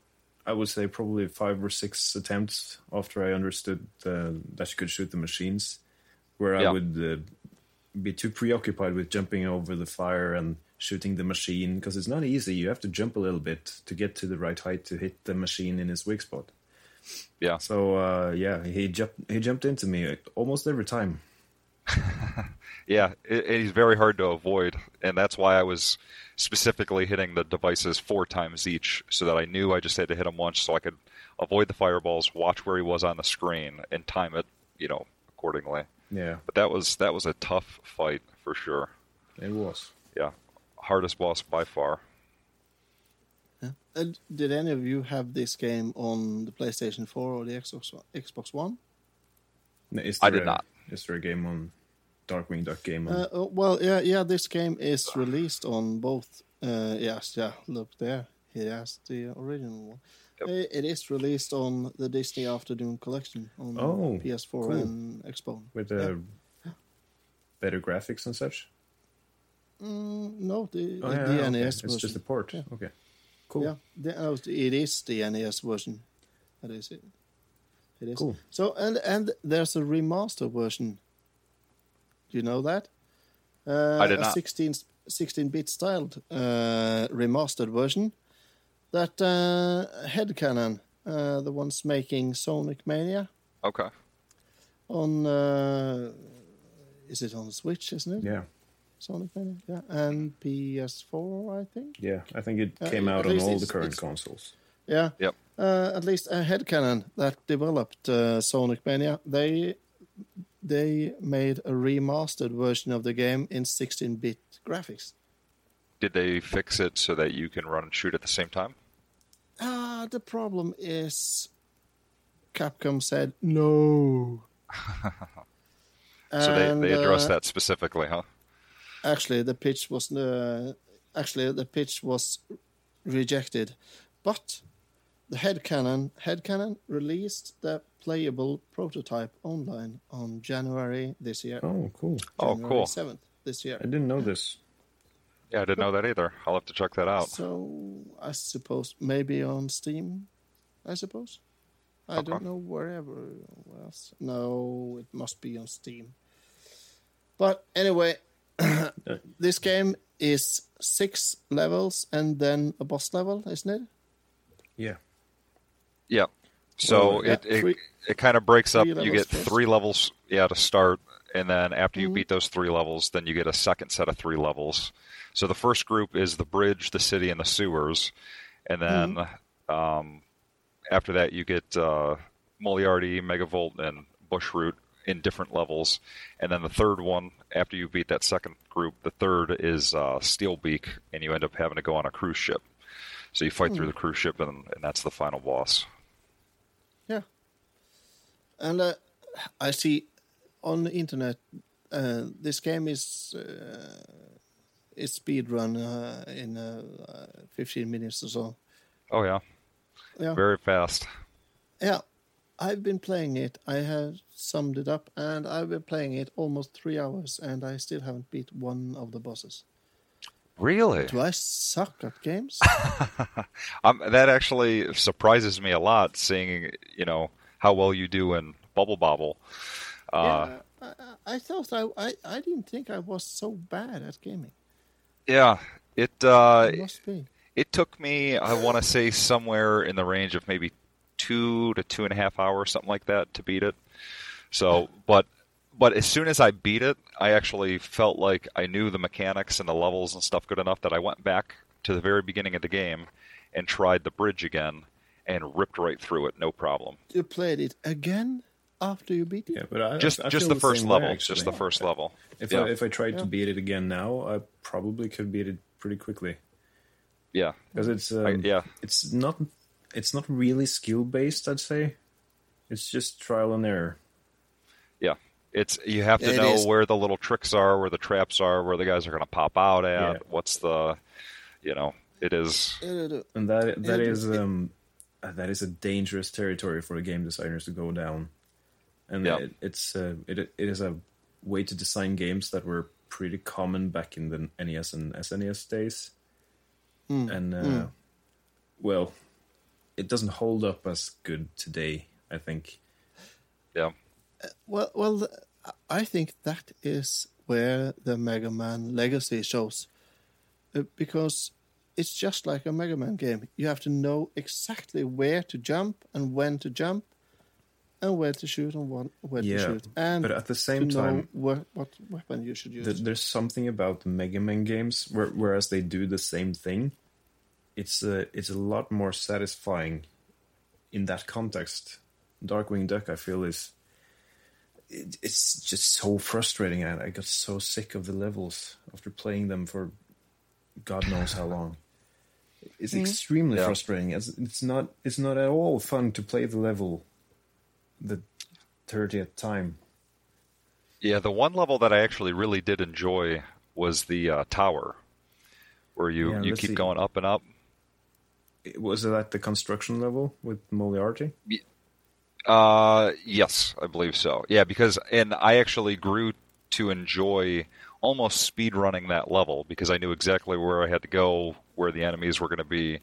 I would say probably five or six attempts after I understood uh, that you could shoot the machines, where I Yeah. would uh, be too preoccupied with jumping over the fire and shooting the machine because it's not easy. You have to jump a little bit to get to the right height to hit the machine in its weak spot. Yeah. So uh, yeah, he jumped he jumped into me almost every time. Yeah, it, it- he's very hard to avoid, and that's why I was specifically hitting the devices four times each, so that I knew I just had to hit him once, so I could avoid the fireballs, watch where he was on the screen, and time it, you know, accordingly. Yeah, But that was that was a tough fight for sure. it was. Yeah, hardest boss by far. Yeah. Uh, did any of you have this game on the PlayStation 4 or the Xbox Xbox One? Is I did a- not. Is there a game on Darkwing Duck game? On, Uh, oh, well, yeah, yeah. This game is released on both. Uh, yes, yeah. Look there. He has the original one. Yep. Uh, It is released on the Disney Afternoon Collection on Oh, PS4 cool. and Xbox. with uh, better graphics and such. Mm, no, the, Oh, the, yeah, the okay. NES It's version. just a port. Yeah. Okay, cool. Yeah, the, oh, it is the NES version. That is it. It is. Cool. So and and there's a remaster version. Do you know that? Uh, I did a not. 16 16-bit styled uh, remastered version. That uh, Headcannon, uh, the ones making Sonic Mania Okay. on. Uh, is it on Switch? Isn't it? Yeah, Sonic Mania. Yeah, and PS4, I think. yeah. I think it Uh, came at out on all the current consoles. Yeah. Yep. Uh, at least a Headcannon that developed uh, Sonic Mania, they they made a remastered version of the game in 16-bit graphics. Did they fix it so that you can run and shoot at the same time? Ah, the problem is Capcom said no. So they, And, they addressed uh, that specifically, huh? Actually, the pitch was uh, actually the pitch was rejected, but the Headcannon Headcannon released the playable prototype online on January this year. Oh, cool. Oh, cool. 7th this year. I didn't know this. Yeah, I didn't know that either. I'll have to check that out. So I suppose maybe on Steam. I suppose. I don't know wherever else. No, it must be on Steam. But anyway, this game is six levels and then a boss level, isn't it? Yeah. Yeah. So Well, yeah, it it, three- it kind of breaks up. You get first. three levels, yeah, to start, and then after Mm-hmm. you beat those three levels, then you get a second set of three levels. So the first group is the bridge, the city, and the sewers, and then Mm-hmm. um, after that you get uh, Moriarty, Megavolt, and Bushroot in different levels, and then the third one after you beat that second group, the third is uh, Steelbeak, and you end up having to go on a cruise ship. So you fight Hmm. through the cruise ship, and, and that's the final boss. Yeah. And uh, I see on the internet uh, this game is uh, is speed run uh, in uh, uh, 15 minutes or so. Oh yeah. Yeah. Very fast. Yeah. I've been playing it. I have summed it up, and I've been playing it almost three hours, and I still haven't beat one of the bosses. Really? Do I suck at games? Um, that actually surprises me a lot, seeing you know how well you do in Bubble Bobble. Uh, yeah, I, I- I thought I, I I didn't think I was so bad at gaming. yeah, it uh, It must be. it took me, I want to say, somewhere in the range of maybe two to two and a half hours, something like that, to beat it. So, but but as soon as I beat it, I actually felt like I knew the mechanics and the levels and stuff good enough that I went back to the very beginning of the game and tried the bridge again and ripped right through it, no problem. You played it again after you beat it. Yeah, but I, Just I just feel the first same level, actually. just the first level. If yeah. I if I tried Yeah. to beat it again now, I probably could beat it pretty quickly yeah. because it's um, I- yeah. it's not it's not really skill based. I'd say it's just trial and error. Yeah. It's you have to It know is. where the little tricks are, where the traps are, where the guys are going to pop out at. Yeah. What's the, you know, it is. And that that It- is it- um that is a dangerous territory for the game designers to go down and Yeah. it, it's uh, it it is a way to design games that were pretty common back in the NES and SNES days and uh, well it doesn't hold up as good today I think Yeah. Well, well, I think that is where the Mega Man legacy shows, Uh, because it's just like a Mega Man game. You have to know exactly where to jump and when to jump, and where to shoot and what, where Yeah, to shoot, and but at the same to time- where, what weapon you should use. Th- there's something about Mega Man games where, whereas they do the same thing, it's a it's a lot more satisfying in that context. Darkwing Duck, I feel, is it, it's just so frustrating, and I got so sick of the levels after playing them for God knows how long. It's mm-hmm. extremely Yeah. frustrating. It's, it's not it's not at all fun to play the level the thirtieth time. Yeah, the one level that I actually really did enjoy was the uh, tower, where you Yeah, you keep see. going up and up. Was it at the construction level with Moriarty? Uh, yes, I believe so. Yeah, because and I actually grew to enjoy almost speed running that level because I knew exactly where I had to go, where the enemies were going to be,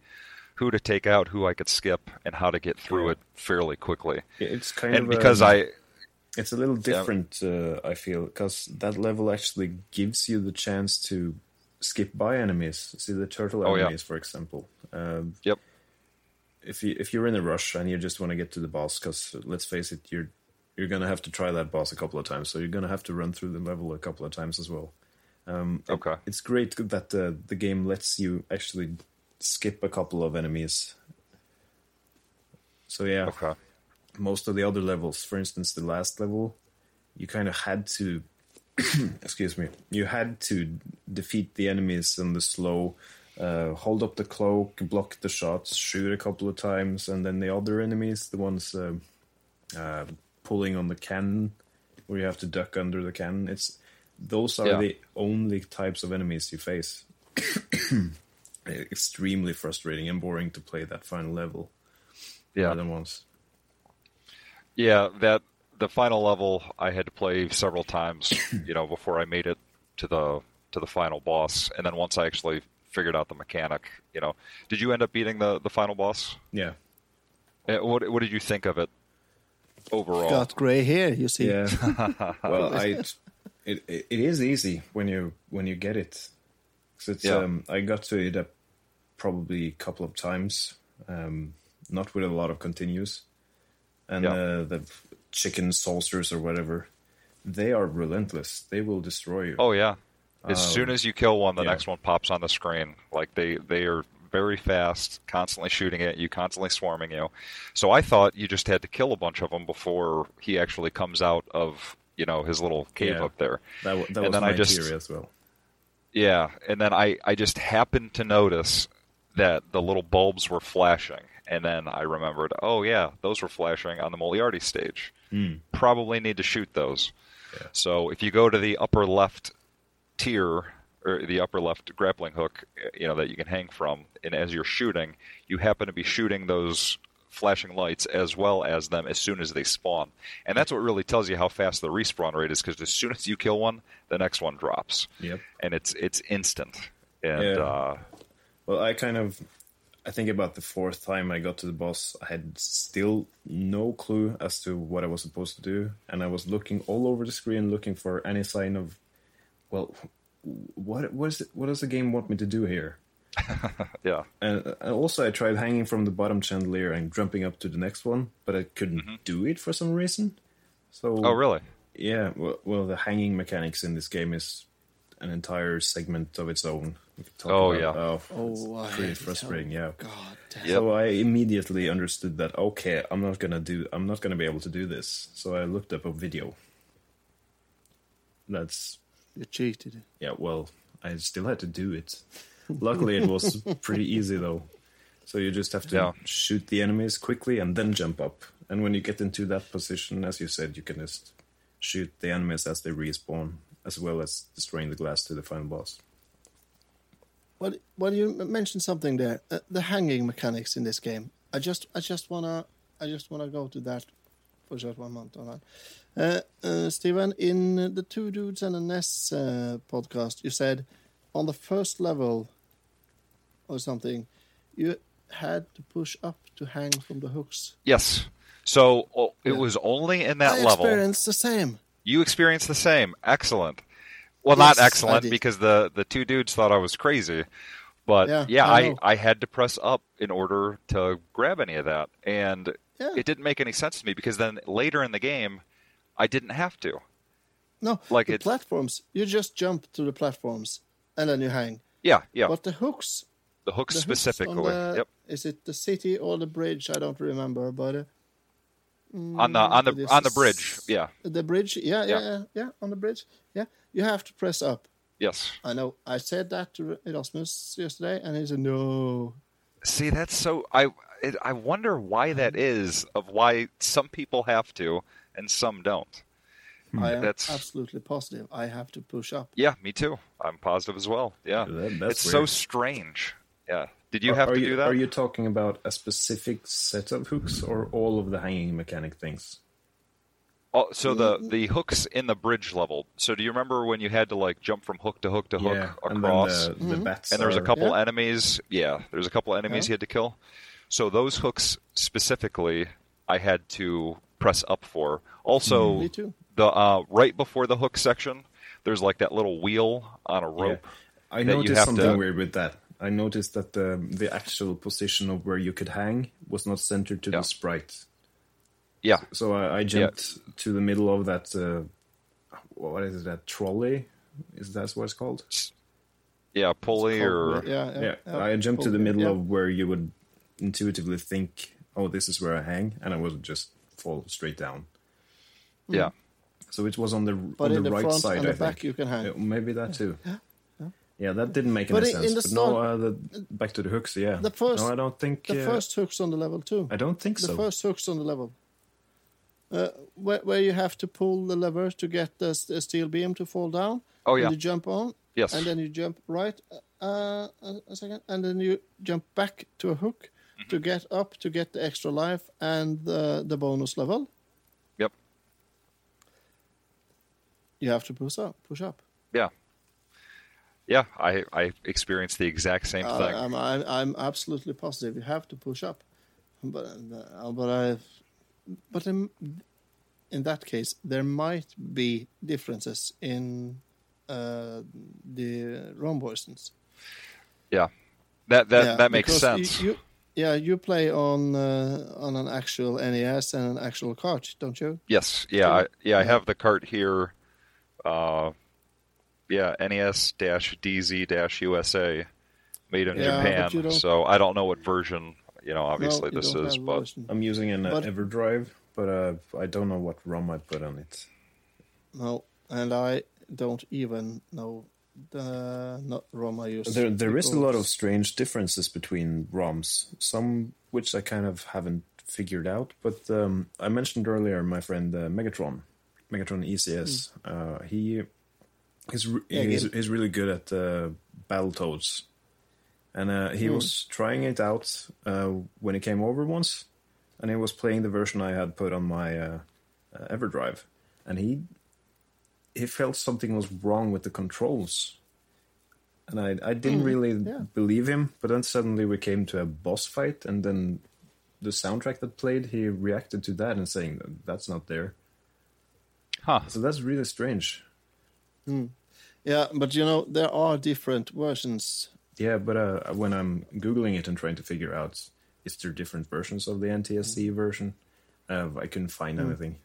who to take out, who I could skip, and how to get through Yeah. it fairly quickly. It's kind And of because um, I it's a little different. Uh, I feel because that level actually gives you the chance to skip by enemies. See the turtle Oh, yeah. enemies, for example. Um, yep if you if you're in a rush and you just want to get to the boss, because let's face it, you're you're gonna have to try that boss a couple of times, so you're gonna have to run through the level a couple of times as well. Um, it- Okay. it's great that uh, the game lets you actually skip a couple of enemies. So yeah, okay most of the other levels, for instance, the last level, you kind of had to, excuse me, you had to defeat the enemies in the slow, uh, hold up the cloak, block the shots, shoot a couple of times, and then the other enemies, the ones uh, uh, pulling on the cannon, where you have to duck under the cannon. It's those are Yeah. the only types of enemies you face. Extremely frustrating and boring to play that final level yeah more than once. Yeah, that the final level I had to play several times, you know, before I made it to the to the final boss. And then once I actually figured out the mechanic, you know, did you end up beating the the final boss? Yeah. Uh, What what did you think of it overall? Got grey hair, you see. Yeah. well, I it, it it is easy when you when you get it. It's Yeah. um I got to it up probably a couple of times, um, not with a lot of continues, and Yeah. uh, the chicken saucers or whatever, they are relentless. They will destroy you. Oh yeah. As Um, soon as you kill one, the yeah. next one pops on the screen. Like they they are very fast, constantly shooting at you, constantly swarming you. So I thought you just had to kill a bunch of them before he actually comes out of you know his little cave Yeah. up there. that that and was then my I just- theory as well. Yeah, and then I I just happened to notice that the little bulbs were flashing, and then I remembered, oh yeah, those were flashing on the Moriarty stage. Hmm. Probably need to shoot those. So if you go to the upper left tier or the upper left grappling hook, you know that you can hang from, and as you're shooting, you happen to be shooting those flashing lights as well as them as soon as they spawn, and that's what really tells you how fast the respawn rate is. Because as soon as you kill one, the next one drops Yep. and it's it's instant. And Yeah. uh, Well, I kind of, I think about the fourth time I got to the boss, I had still no clue as to what I was supposed to do, and I was looking all over the screen looking for any sign of, well, what what is it, what does the game want me to do here? yeah, And, and also, I tried hanging from the bottom chandelier and jumping up to the next one, but I couldn't do it for some reason. So, Mm-hmm. oh really? yeah, well, well, the hanging mechanics in this game is an entire segment of its own. Talk Oh, about- yeah. oh, Oh, I it's pretty hate it. frustrating. Yeah, God damn. Yep. so I immediately understood that okay, I'm not gonna do, I'm not gonna be able to do this. So I looked up a video. That's You cheated. yeah. Well, I still had to do it. Luckily, it was pretty easy though. So you just have to Yeah. shoot the enemies quickly and then jump up. And when you get into that position, as you said, you can just shoot the enemies as they respawn, as well as destroying the glass to the final boss. Well, well, you mentioned something there. Uh, the hanging mechanics in this game. I just, I just wanna, I just wanna go to that for just one month on that. Uh, uh, Stephen, in the Two Dudes and an NES uh, podcast, you said on the first level or something, you had to push up to hang from the hooks. Yes. So oh, it Yeah. was only in that I level. experienced the same. You experienced the same. Excellent. Well, Yes, not excellent because the the two dudes thought I was crazy. But Yeah, yeah, I I. I had to press up in order to grab any of that, and Yeah. it didn't make any sense to me because then later in the game, I didn't have to. No, Like the it- platforms. You just jump to the platforms and then you hang. Yeah, yeah. But the hooks the hooks the specifically. on the- Yep. Is it the city or the bridge? I don't remember, but uh, On the on it the on the bridge. Yeah. the bridge. Yeah, yeah, Yeah. yeah, yeah, on the bridge. Yeah, you have to press up. Yes. I know. I said that to Rasmus yesterday, and he said no. See, that's so. I it, I wonder why that is. Of why some people have to and some don't. I am That's- absolutely positive. I have to push up. Yeah, me too. I'm positive as well. Yeah, that's it's so strange. Yeah. Did you Are- have are to you, do that? Are you talking about a specific set of hooks or all of the hanging mechanic things? Oh, so the Mm-hmm. the hooks in the bridge level. So do you remember when you had to like jump from hook to hook to hook and across? then the, the bats. and there was a couple Yeah. enemies. Yeah, there's a couple enemies Yeah. you had to kill. So those hooks specifically, I had to press up for. Also, Me too. the uh, right before the hook section, there's like that little wheel on a Yeah. rope. I that you noticed have something to- weird with that. I noticed that the the actual position of where you could hang was not centered to Yeah. the sprite. Yeah, So I, I jumped to the middle of that. Uh, what is it? That trolley? Is that what it's called? yeah, pulley or yeah, yeah, Yeah. I jumped to the middle yeah. of where you would intuitively think, "Oh, this is where I hang," and I would just fall straight down. yeah. So it was on the But on in the, the right front side. and I back think. you can hang. Yeah, maybe that too. Yeah, that didn't make any But in- sense. in the but no, uh, the, back to the hooks. Yeah, The first- No, I don't think. The uh, first hooks on the level too. I don't think so. the first hooks on the level. Uh, where, where you have to pull the lever to get the, the steel beam to fall down. Oh, and yeah. you jump on. Yes. And then you jump right uh, a, a second, and then you jump back to a hook Mm-hmm. to get up to get the extra life and the the bonus level. Yep. You have to push up. Push up. Yeah. Yeah, I, I experienced the exact same Uh, thing. I'm, I'm I'm absolutely positive. You have to push up. but uh, but I, but in, in that case, there might be differences in uh, the ROM versions. Yeah, that that Yeah, that makes because you- sense. You, yeah, you play on uh, on an actual NES and an actual cart, don't you? Yes, yeah, I, yeah. I have the cart here. Uh, yeah, E NES DZ USA, made in Yeah, Japan. So I don't know what version. You know, obviously No, you this is, but version. I'm using an uh, But- EverDrive, but uh, I don't know what ROM I put on it. No, and I don't even know the not ROM I use. There, there is a lot of strange differences between ROMs. Some which I kind of haven't figured out. But um, I mentioned earlier my friend uh, Megatron, Megatron ECS. Uh, he he's, re- Yeah, he's he's really good at uh, Battletoads, and uh, he was trying it out uh, when he came over once, and he was playing the version I had put on my uh, uh, EverDrive, and he he felt something was wrong with the controls. And I, I didn't really yeah. believe him, but then suddenly we came to a boss fight, and then the soundtrack that played, he reacted to that and saying that's not there. huh? So that's really strange. Yeah, but you know there are different versions. Yeah, but uh, when I'm googling it and trying to figure out is there different versions of the NTSC version, uh, I couldn't find anything.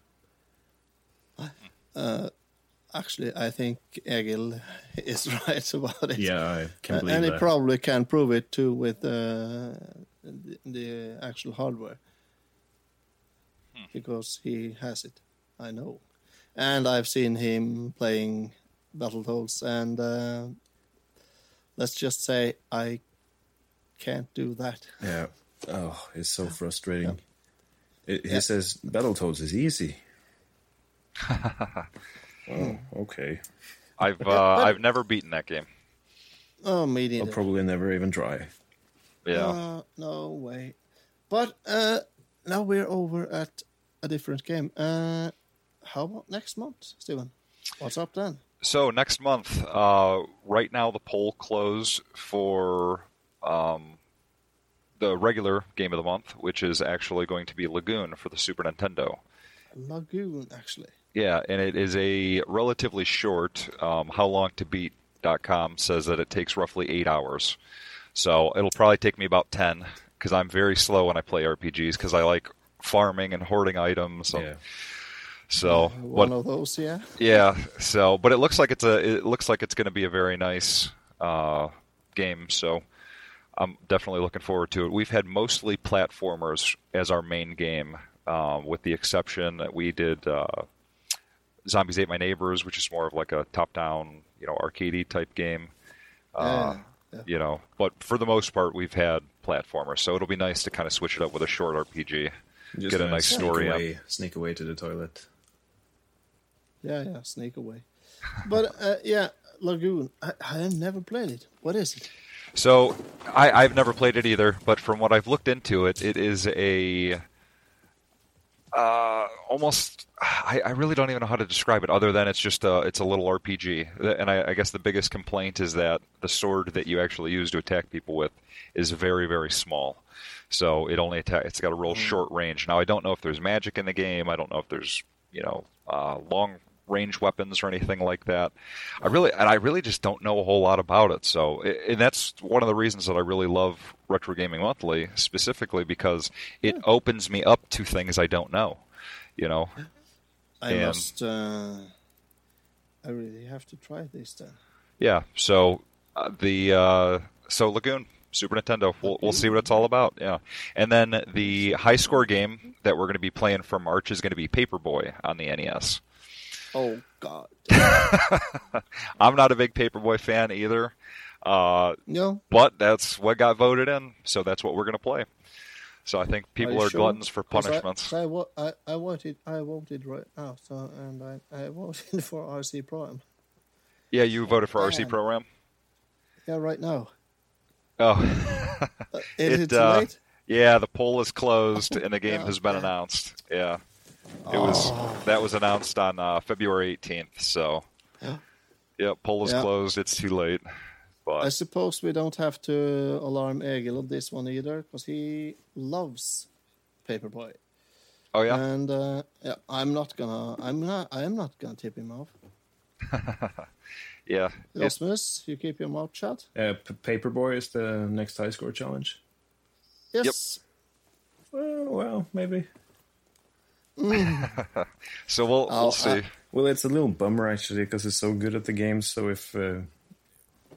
Actually, I think Egil is right about it. Yeah, I can Uh, believe and he that. probably can prove it too with uh, the, the actual hardware because he has it. I know, and I've seen him playing Battletoads, and uh, let's just say I can't do that. yeah. Oh, it's so frustrating. It, he Yeah. says Battletoads is easy. oh, okay. I've uh, I've never beaten that game. Oh, me I'll probably never even try. Yeah. Uh, no way. But uh, now we're over at a different game. Uh, how about next month, Stephen? What's up then? So next month, uh, right now the poll closed for um, the regular game of the month, which is actually going to be Lagoon for the Super Nintendo. Lagoon, actually. Yeah, and it is a relatively short. Um, how long to beat.com says that it takes roughly eight hours. So it'll probably take me about ten because I'm very slow when I play RPGs because I like farming and hoarding items. Yeah. So, One but of those, yeah. yeah, so but it looks like it's a it looks like it's going to be a very nice uh, game. So I'm definitely looking forward to it. We've had mostly platformers as our main game, um, with the exception that we did uh, Zombies Ate My Neighbors, which is more of like a top-down, you know, arcadey type game. Uh, Yeah, You know, but for the most part, we've had platformers. So it'll be nice to kind of switch it up with a short RPG. Just Get a gonna nice sneak story. Away, sneak away to the toilet. Yeah, yeah, sneak away. But uh, yeah, Lagoon. I, I have never played it. What is it? So I, I've never played it either, but from what I've looked into it, it is a uh, almost. I, I really don't even know how to describe it, other than it's just a it's a little RPG. And I, I guess the biggest complaint is that the sword that you actually use to attack people with is very very small. So it only attack. It's got a real short range. Now I don't know if there's magic in the game. I don't know if there's you know uh, long range weapons or anything like that. I really and I really just don't know a whole lot about it. So and that's one of the reasons that I really love Retro Gaming Monthly specifically because it opens me up to things I don't know. You know, I And- must. Uh, I really have to try this then. yeah. So uh, the uh, so Lagoon Super Nintendo. We'll, we'll see what it's all about. Yeah, and then the high score game that we're going to be playing for March is going to be Paperboy on the NES. Oh God. I'm not a big Paperboy fan either, uh, No. but that's what got voted in, so that's what we're going to play. So I think people you are, sure? gluttons for punishments. I, I, I voted. I voted right now. So and I, I voted for RC Pro-Am. yeah, you voted for RC Man. Program. Yeah, right now. Oh, Uh, Is it, It, uh, late? yeah, the poll is closed and the game Yeah, has been yeah. announced. Yeah, it was that was announced on uh, February 18th. So, Yeah. yeah, poll is Yeah. closed. It's too late. But I suppose we don't have to alarm Egil on this one either, because he loves Paperboy. Oh yeah. And uh, yeah, I'm not gonna. I'm not. I am not gonna tip him off. yeah. It- Rasmus, you keep your mouth shut. Uh, P- Paperboy is the next high score challenge. Yes. Well, well, maybe. so we'll I'll- we'll see. Well, it's a little bummer actually because he's so good at the game. So if uh,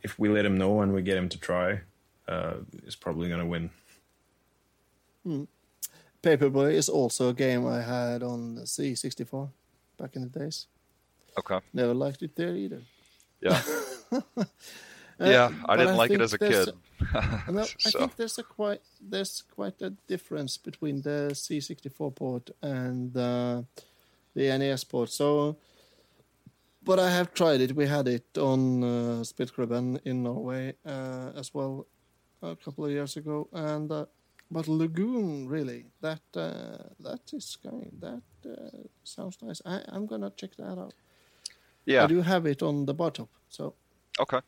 if we let him know and we get him to try, uh, he's probably gonna win. Paperboy is also a game I had on the C64 back in the days. okay. Never liked it there either. Yeah. Uh, yeah. I didn't like it as a kid. I So- think there's a quite there's quite a difference between the C64 port and uh, the NES port. So, but I have tried it. We had it on uh, Spitkribben in Norway uh, as well a couple of years ago, and uh, but Lagoon really that uh, that is kind that uh, sounds nice. I, I'm gonna check that out. yeah. I do have it on the bottom, so Okay.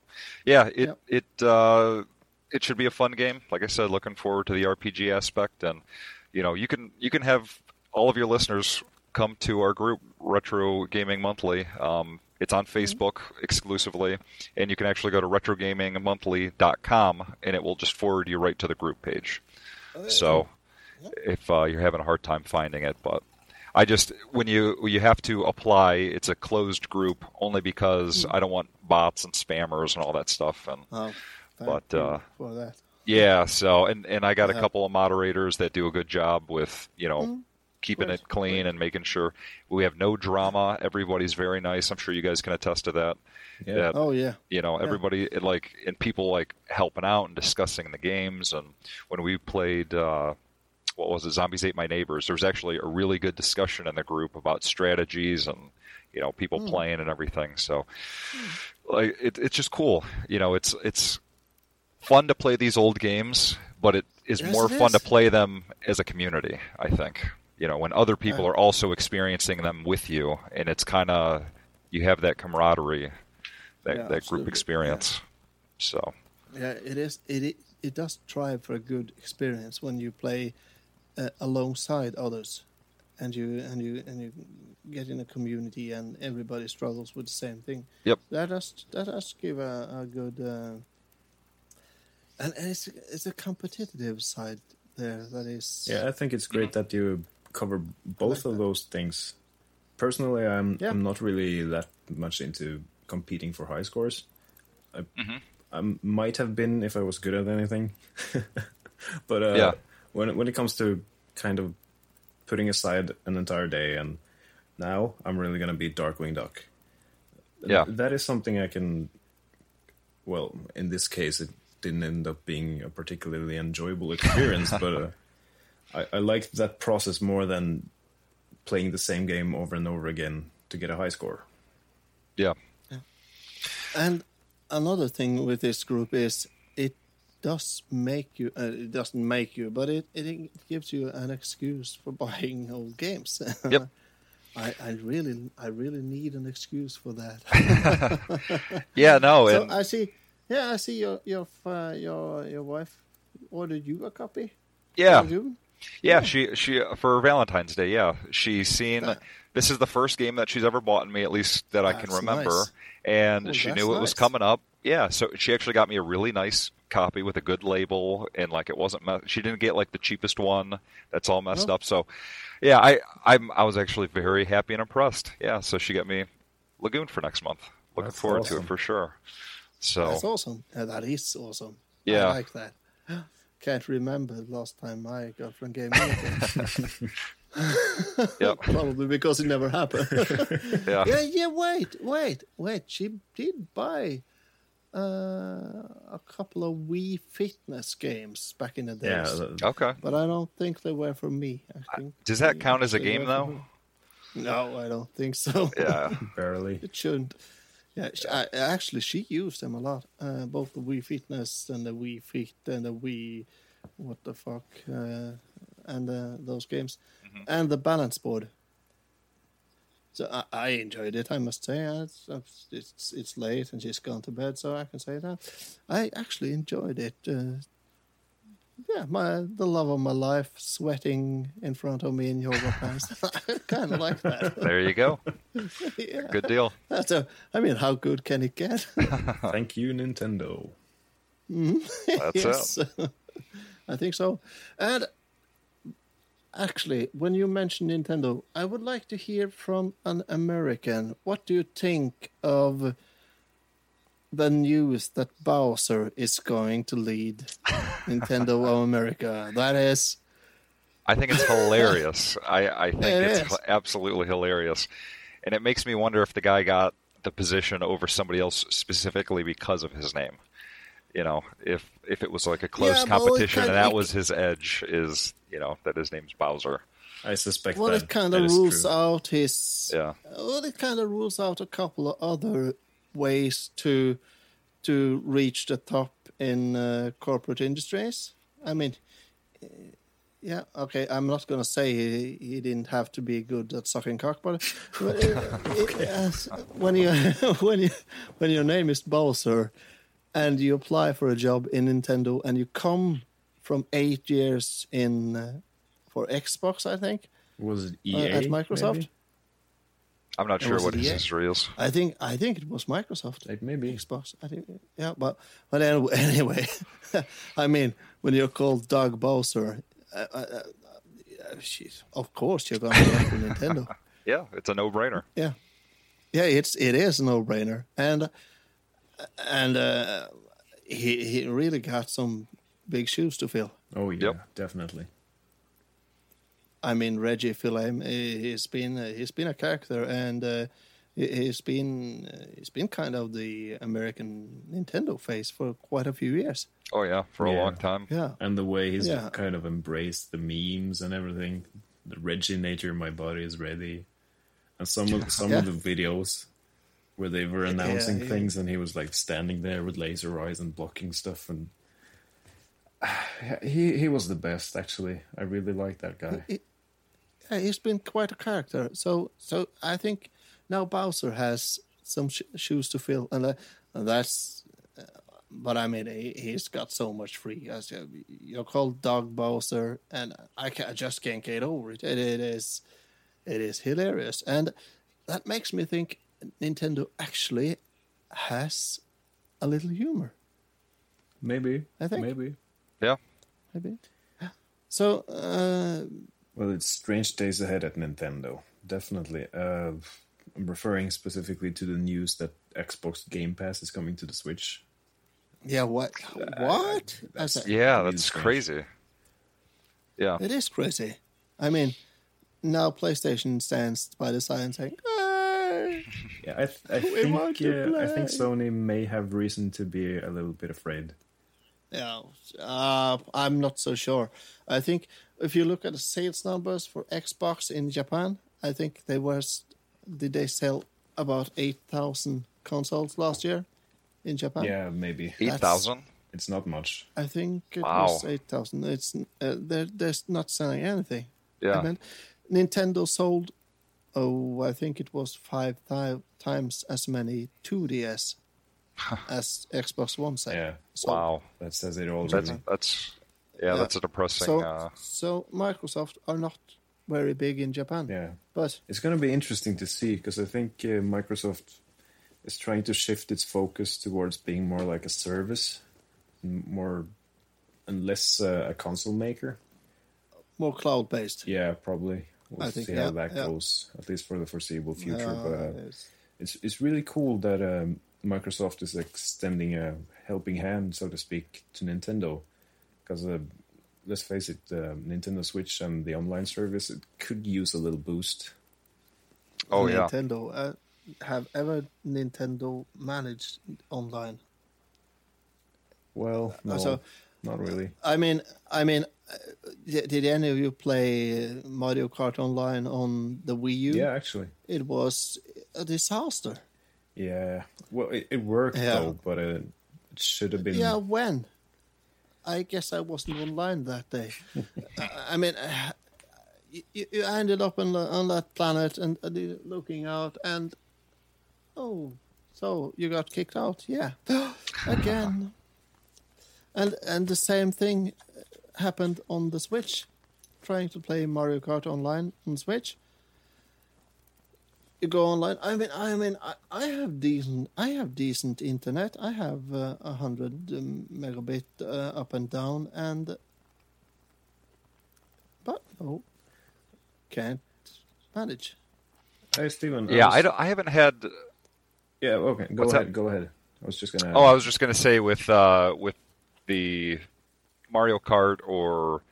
Yeah, it Yep. it uh, it should be a fun game. Like I said, looking forward to the RPG aspect, and you know, you can you can have all of your listeners come to our group, Retro Gaming Monthly. Um, it's on Facebook exclusively, and you can actually go to retrogamingmonthly.com, and it will just forward you right to the group page. So, if uh, you're having a hard time finding it, but I just when you you have to apply, it's a closed group only because I don't want bots and spammers and all that stuff. And oh, thank But, you uh, for that. yeah, so and and I got a couple of moderators that do a good job with you know keeping it clean and making sure we have no drama. Everybody's very nice. I'm sure you guys can attest to that. Yeah. That, Oh yeah. you know everybody it, like and people like helping out and discussing the games and when we played uh what was it zombies ate my neighbors there was actually a really good discussion in the group about strategies and you know people hmm. playing and everything so hmm. like it, it's just cool you know it's it's fun to play these old games but it is Yes, more it fun to play them as a community i think you know when other people Yeah. are also experiencing them with you and it's kind of you have that camaraderie that, Yeah, that group experience so Yeah, it is. It it, it does strive for a good experience when you play uh, alongside others, and you and you and you get in a community and everybody struggles with the same thing. Yep. That does that does give a, a good. Uh, and, and it's it's a competitive side there that is. Yeah, I think it's great that you cover both of those things. Personally, I'm Yeah. I'm not really that much into competing for high scores. I, I might have been if I was good at anything, but uh, Yeah. When when it comes to kind of putting aside an entire day, and now I'm really gonna be Darkwing Duck. Yeah. that is something I can. Well, in this case, it didn't end up being a particularly enjoyable experience, but. Uh, I, I liked that process more than playing the same game over and over again to get a high score. yeah And another thing with this group is it does make you. Uh, it doesn't make you, but it, it gives you an excuse for buying old games. Yep. I, I really I really need an excuse for that. yeah no so and I see. Yeah, I see your your uh, your your wife ordered you a copy. yeah yeah she she for valentine's day yeah she's seen this is the first game that she's ever bought in me at least that i can remember nice. and Oh, she knew it was coming up yeah so she actually got me a really nice copy with a good label and like it wasn't me- she didn't get like the cheapest one that's all messed up so yeah i i'm i was actually very happy and impressed yeah so she got me lagoon for next month looking That's forward to it for sure so That's awesome. Yeah, that is awesome. Yeah. I like that. Can't remember the last time my girlfriend gave me anything. Yep. Probably because it never happened. yeah yeah, yeah. Wait, wait, wait. She did buy a couple of Wii Fitness games back in the Yeah, days, th- okay but I don't think they were for me. I think does that count as a game though. No, I don't think so. yeah barely. It shouldn't. Yeah, I, actually, she used them a lot. Uh, both the Wii Fitness and the Wii Fit and the Wii, what the fuck, uh, and uh, those games, and the balance board. So I, I enjoyed it. I must say, it's, it's it's late and she's gone to bed, so I can say that I actually enjoyed it. Uh, yeah, my the love of my life, sweating in front of me in yoga pants. kind of like that. There you go. yeah. Good deal. That's a, I mean, how good can it get? Thank you, Nintendo. That's it. I think so. And actually, when you mention Nintendo, I would like to hear from an American. What do you think of the news that Bowser is going to lead Nintendo of America? That is, I think it's hilarious. I, I think It it's is. absolutely hilarious. And it makes me wonder if the guy got the position over somebody else specifically because of his name. You know, if if it was like a close Yeah, well, competition and kinda- that it- was his edge, is you know that his name's Bowser. I suspect well, that, it kind that of is rules true. out his. Yeah, Well, it kind of rules out a couple of other ways to to reach the top in uh, corporate industries. I mean, eh, yeah, okay. I'm not going to say he, he didn't have to be good at sucking cock, but it- as- when you when you when your name is Bowser and you apply for a job in Nintendo and you come from eight years in uh, for Xbox, I think Was it uh, EA at Microsoft. Maybe? I'm not sure was what it his EA? history is. I think I think it was Microsoft. Like, maybe. Xbox. I think yeah, but but anyway, anyway I mean, when you're called Doug Bowser, uh, uh, uh, of course you're going to go for Nintendo. Yeah, it's a no-brainer. Yeah, yeah, it's it is a no brainer, and and uh, he he really got some big shoes to fill. Oh yeah, Yep. definitely. I mean, Reggie Fils-Aime, he- he's been uh, he's been a character, and uh, he- he's been uh, he's been kind of the American Nintendo face for quite a few years. Oh yeah, for a Yeah. long time. Yeah. And the way he's Yeah. kind of embraced the memes and everything. The Reggie nature, my body is ready. And some of some Yeah. of the videos where they were announcing yeah. things and he was like standing there with laser eyes and blocking stuff and he he was the best actually. I really like that guy. yeah, he's been quite a character. So, so I think now Bowser has some sh- shoes to fill, and, uh, and that's. Uh, but I mean, he, he's got so much free. As you- you're called Doug Bowser, and I, ca I just can't get over it. it. It is, it is hilarious, and that makes me think Nintendo actually has a little humor. Maybe. I think- Maybe. Yeah, Maybe. So, uh, Well, it's strange days ahead at Nintendo. Definitely. Uh, I'm referring specifically to the news that Xbox Game Pass is coming to the Switch. yeah, what? What? As a- yeah, that's strange. crazy. Yeah, It is crazy. I mean, now PlayStation stands by the side and saying, "Ah, Yeah, I, th- I think uh, I think. Sony may have reason to be a little bit afraid. yeah, uh, I'm not so sure. I think if you look at the sales numbers for Xbox in Japan, I think they were, did they sell about 8,000 consoles last year in Japan? Yeah, maybe eight thousand. it's not much. I think it Wow. was 8,000. It's, uh, they're, they're not selling anything. Yeah, I mean, Nintendo sold, oh, I think it was five thi- times as many 2DS as Xbox One sale. Yeah, So, wow. that says it all. That's that's yeah, Yeah. that's a depressing. So, uh, so Microsoft are not very big in Japan. Yeah, But it's going to be interesting to see because I think uh, Microsoft is trying to shift its focus towards being more like a service, more and less uh, a console maker. more cloud based. Yeah, probably. We'll I think, see yeah, how that yeah. goes, at least for the foreseeable future. Uh, but uh, it's it's really cool that um, Microsoft is extending a helping hand, so to speak, to Nintendo, because uh, let's face it, uh, Nintendo Switch and the online service it could use a little boost. oh yeah, Nintendo. Uh, have ever Nintendo managed online? Well, no, so- not really. I mean, I mean, uh, did did any of you play uh, Mario Kart Online on the Wii U? Yeah, actually, It was a disaster. yeah. Well, it, it worked Yeah. though, but uh, it should have been. Yeah, when? I guess I wasn't online that day. I- mean, uh, you, you ended up on, the, on that planet and uh, looking out, and oh, so you got kicked out? Yeah, again. And and the same thing happened on the Switch. Trying to play Mario Kart online on Switch. You go online. I mean, I mean, I, I have decent, I have decent internet. I have uh, a hundred um, megabit uh, up and down, and but no, can't manage. Hey, Stephen. Yeah, was- I, don't, I haven't had. Yeah, okay. Go What's ahead. that? Go ahead. I was just gonna. Oh, I was just going to say with uh, with the Mario Kart or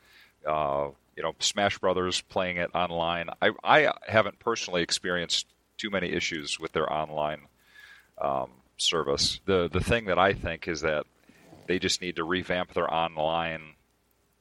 uh, you know Smash Brothers playing it online. I I haven't personally experienced too many issues with their online um, service. The the thing that I think is that they just need to revamp their online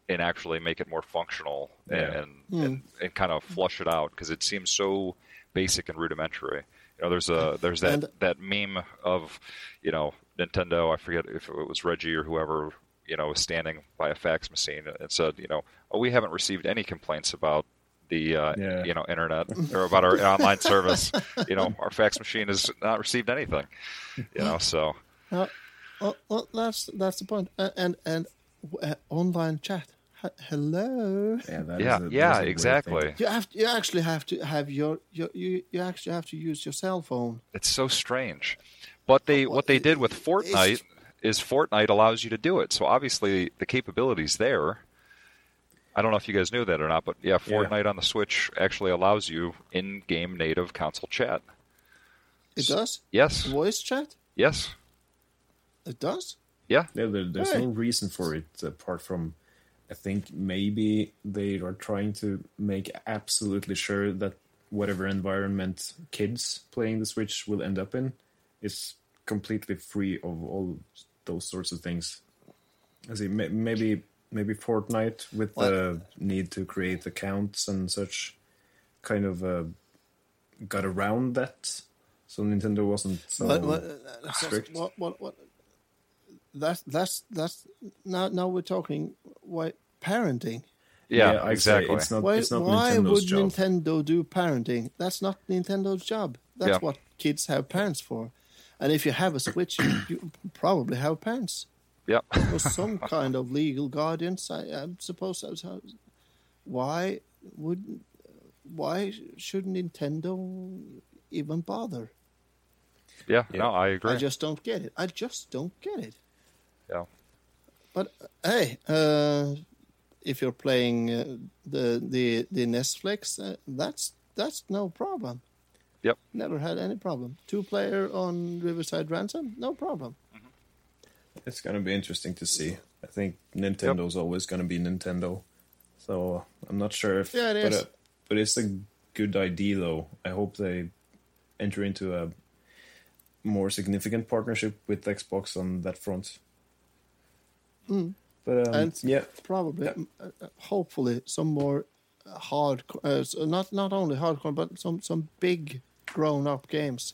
and actually make it more functional and Yeah. and, and, and kind of flush it out because it seems so basic and rudimentary. You know, there's a there's that And- that meme of you know Nintendo. I forget if it was Reggie or whoever you know was standing by a fax machine and said, you know, oh, we haven't received any complaints about the uh, Yeah. you know internet or about our online service. You know, our fax machine has not received anything. You know, so Uh, well, well, that's that's the point. Uh, and and uh, online chat. H- hello. Yeah, that is yeah, a- yeah, a exactly. You have you actually have to have your, your you you actually have to use your cell phone. It's so strange. But they what they did with Fortnite is Fortnite allows you to do it. So obviously the capabilities there. I don't know if you guys knew that or not, but yeah, Yeah. Fortnite on the Switch actually allows you in-game native console chat. It does Yes. voice chat. Yes. It does. Yeah. Yeah, there, there's Hey. no reason for it apart from, I think maybe they are trying to make absolutely sure that whatever environment kids playing the Switch will end up in is completely free of all those sorts of things. I see. Maybe maybe Fortnite with the need to create accounts and such, kind of uh, got around that. So Nintendo wasn't so What, what, uh, that's- strict. what, what, what, that's that's that's now now we're talking why parenting. Yeah, I'd exactly. It's not, Why it's not why would job. Nintendo do parenting? That's not Nintendo's job. That's Yeah. what kids have parents for. And if you have a Switch, you probably have parents. Yeah. or some kind of legal guardians. I, I suppose that's how. Why would why should Nintendo even bother? yeah, Yeah. no, I agree. I just don't get it. I just don't get it. Yeah. But hey, uh, if you're playing uh, the the the Netflix, uh, that's that's no problem. Yep. Never had any problem. Two player on River City Ransom, no problem. It's going to be interesting to see. I think Nintendo's always going to be Nintendo. So I'm not sure if. Yeah, it but, is. uh, but it's a good idea, though. I hope they enter into a more significant partnership with Xbox on that front. But um, And yeah, probably, uh, uh, hopefully, some more hard, uh, not not only hardcore, but some some big grown up games.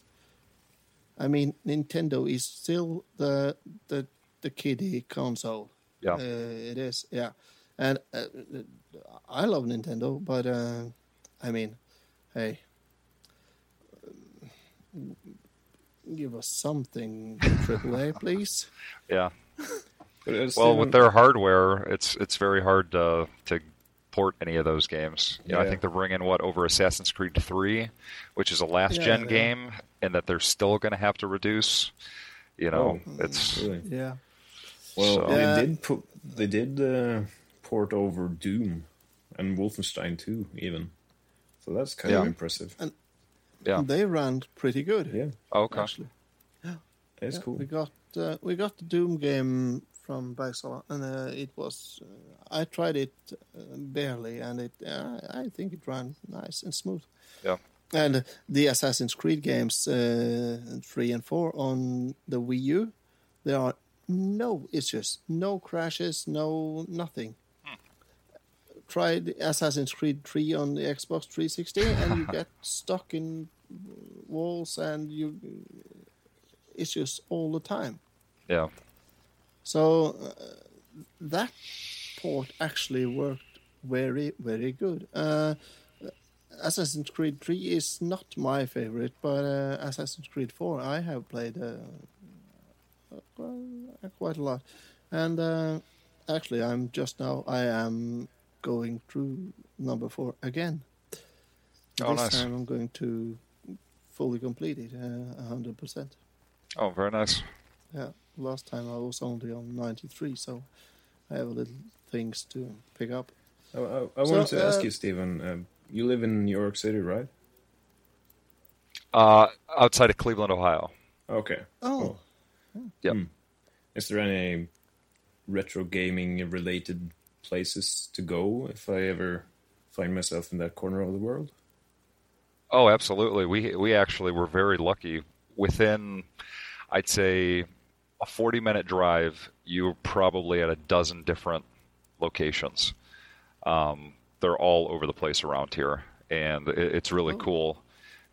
I mean, Nintendo is still the the the kiddie console. Yeah. uh, it is. Yeah, and uh, I love Nintendo, but uh, I mean, hey, give us something AAA, please. yeah. Well, with their hardware, it's it's very hard to to port any of those games. You know, I think they're bringing what over Assassin's Creed Three, which is a last gen Yeah. game, and that they're still going to have to reduce. You know, Oh, it's really. Yeah. Well, So- they Yeah. did put they did uh, port over Doom and Wolfenstein 2 even. So that's kind of impressive. And yeah. They ran pretty good. Yeah, Okay. Actually. Yeah. It's Yeah, cool. We got uh, we got the Doom game from Bergsala, and uh, it was. Uh, I tried it uh, barely, and it. Uh, I think it ran nice and smooth. Yeah. And the Assassin's Creed games, uh, three and four on the Wii U, there are no issues, no crashes, no nothing. Try the Assassin's Creed 3 on the Xbox 360, and you get stuck in walls and you issues all the time. Yeah. So uh, that port actually worked very, very good. Uh, Assassin's Creed 3 is not my favorite, but uh, Assassin's Creed 4 I have played uh, uh, quite a lot. And uh, actually, I'm just now. I am going through number four again. Oh, this nice. time I'm going to fully complete it, uh, hundred percent. Oh, very nice. Yeah. Last time I was only on ninety three, so I have a little things to pick up. I, I, I So, wanted to ask uh, you, Stephen. Um, you live in New York City, right? Uh, outside of Cleveland, Ohio. Okay. Oh, Yep. Hmm. Is there any retro gaming related places to go if I ever find myself in that corner of the world? Oh, absolutely. We we actually were very lucky. Within, I'd say, a forty-minute drive, you're probably at a dozen different locations. Um, they're all over the place around here, and it, it's really cool.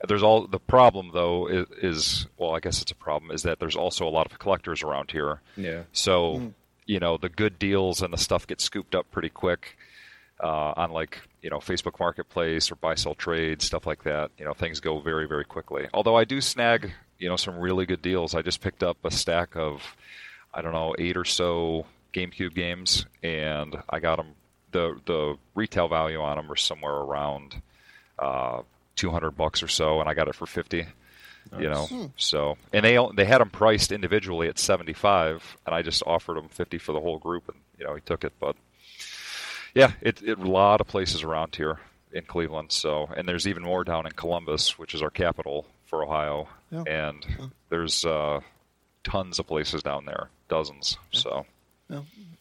There's all the problem though is, is well, I guess it's a problem is that there's also a lot of collectors around here. Yeah. So, you know, the good deals and the stuff gets scooped up pretty quick uh, on like, you know, Facebook Marketplace or buy sell trade, stuff like that. You know, things go very, very quickly. Although I do snag, you know, some really good deals. I just picked up a stack of, I don't know, eight or so GameCube games, and I got them. The the retail value on them are somewhere around uh, 200 bucks or so, and I got it for 50 you know so and they they had them priced individually at 75 and i just offered them 50 for the whole group and you know he took it but yeah it, it a lot of places around here in cleveland so and there's even more down in columbus which is our capital for ohio Yeah. and there's uh tons of places down there dozens so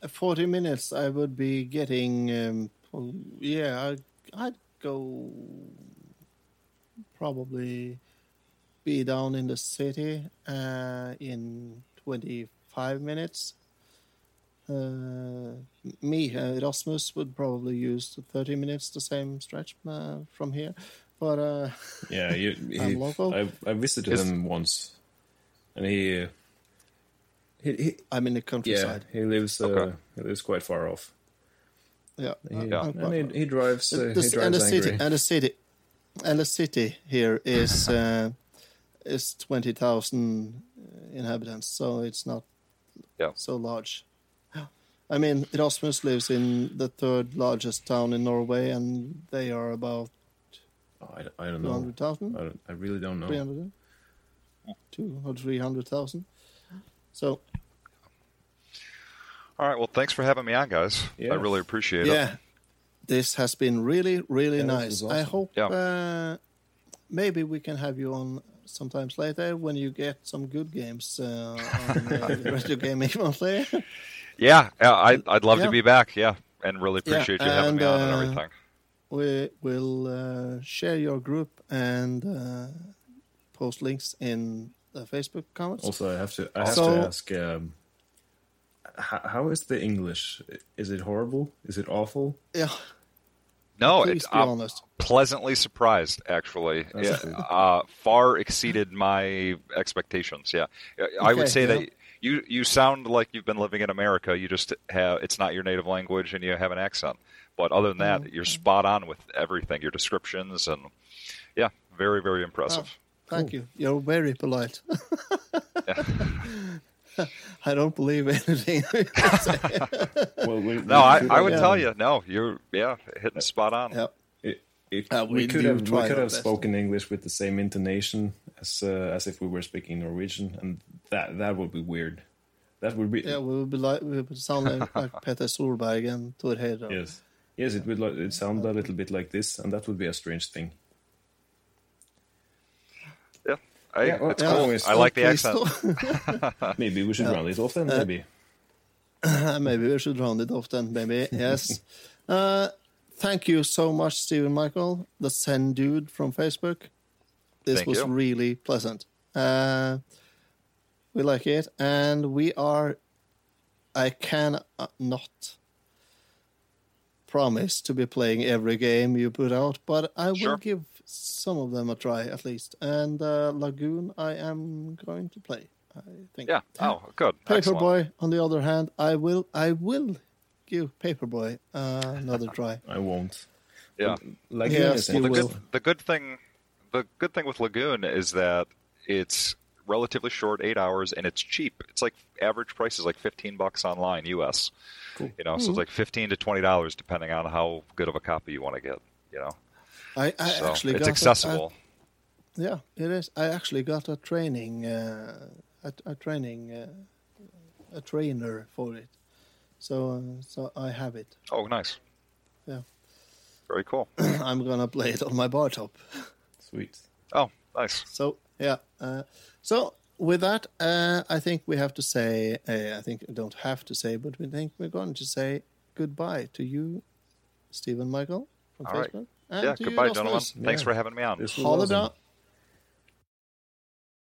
At 40 minutes, I would be getting. Um, well, yeah, I, I'd go. Probably be down in the city uh, in 25 minutes. Uh, me, uh, Erasmus, would probably use 30 minutes, the same stretch uh, from here. But uh, Yeah, you, I'm he, local. I, I visited Is- him once, and he, uh, he, he I'm in the yeah, countryside. he lives uh, Okay. he lives quite far off. Yeah. He, Yeah. and he, he drives uh, The- he drives and the angry. city and the city and the city here is uh, is twenty thousand inhabitants, so it's not Yeah. so large. I mean, Erasmus lives in the third largest town in Norway, and they are about Oh, I, I don't two know. 200,000? I, I really don't know. three hundred, two or three hundred thousand. So all right well thanks for having me on guys Yeah. i really appreciate it yeah, this has been really, really Yeah, nice. was I hope Yeah. uh, maybe we can have you on sometimes later when you get some good games uh, on uh, Retro Gaming Monthly. yeah yeah, I, i'd love Yeah. to be back yeah and really Yeah, appreciate you having and, me on and uh, everything we will uh, share your group and uh, post links in the Facebook comments. Also, I have to I have So- to ask, um, how, how is the English? Is it horrible? Is it awful? Yeah, No, please it's I'm honest. pleasantly surprised. Actually, That's yeah, uh, far exceeded my expectations. Yeah, I would say yeah. that you you sound like you've been living in America. You just have it's not your native language and you have an accent. But other than that, Mm-hmm. you're spot on with everything. Your descriptions and yeah, very very impressive. Thank you. You're very polite. I don't believe anything. Well, we, No, I, I would Yeah. tell you. No, you're yeah hitting spot on. yeah. It, it, Uh, we, we could have we could have best. spoken English with the same intonation as uh, as if we were speaking Norwegian, and that that would be weird. That would be Yeah, we would be like we would sound like, like Petter Solberg and Thor Heyerdahl. yes, yes. It would like, it sound a little bit like this, and that would be a strange thing. Yeah, I, Yeah, well, it's yeah. cool. always- I like the accent. Maybe we should round it off then. Maybe. don't- maybe we should round it off then, maybe. Yes. uh, thank you so much, Stephen Michael, the Zen dude from Facebook. This Thank was you. really pleasant. Uh, we like it, and we are. I can uh, not promise to be playing every game you put out, but I will Sure. give some of them a try at least. And uh, Lagoon, I am going to play. I think. Yeah. Oh, good. Excellent. Paperboy, on the other hand, I will I will give Paperboy uh, another try. I won't. Yeah. Like Yes, Unison. you the will. good the good thing the good thing with Lagoon is that it's relatively short, eight hours, and it's cheap. It's like average price is like fifteen bucks online, U.S. Cool. You know, so it's like fifteen to twenty dollars depending on how good of a copy you want to get. You know, I, I so actually it's got accessible. A, yeah, it is. I actually got a training, uh, a, a training, uh, a trainer for it. So, uh, so I have it. oh, nice. Yeah. Very cool. I'm gonna play it on my bar top. Sweet. Oh, nice. So yeah. Uh, so with that, uh, I think we have to say. Uh, I think we don't have to say, but we think we're going to say goodbye to you, Stephen Michael from All right. Facebook. and Yeah. to you, Goodbye, Rasmus. gentlemen. Thanks Yeah. for having me on. This was Ha awesome. bra.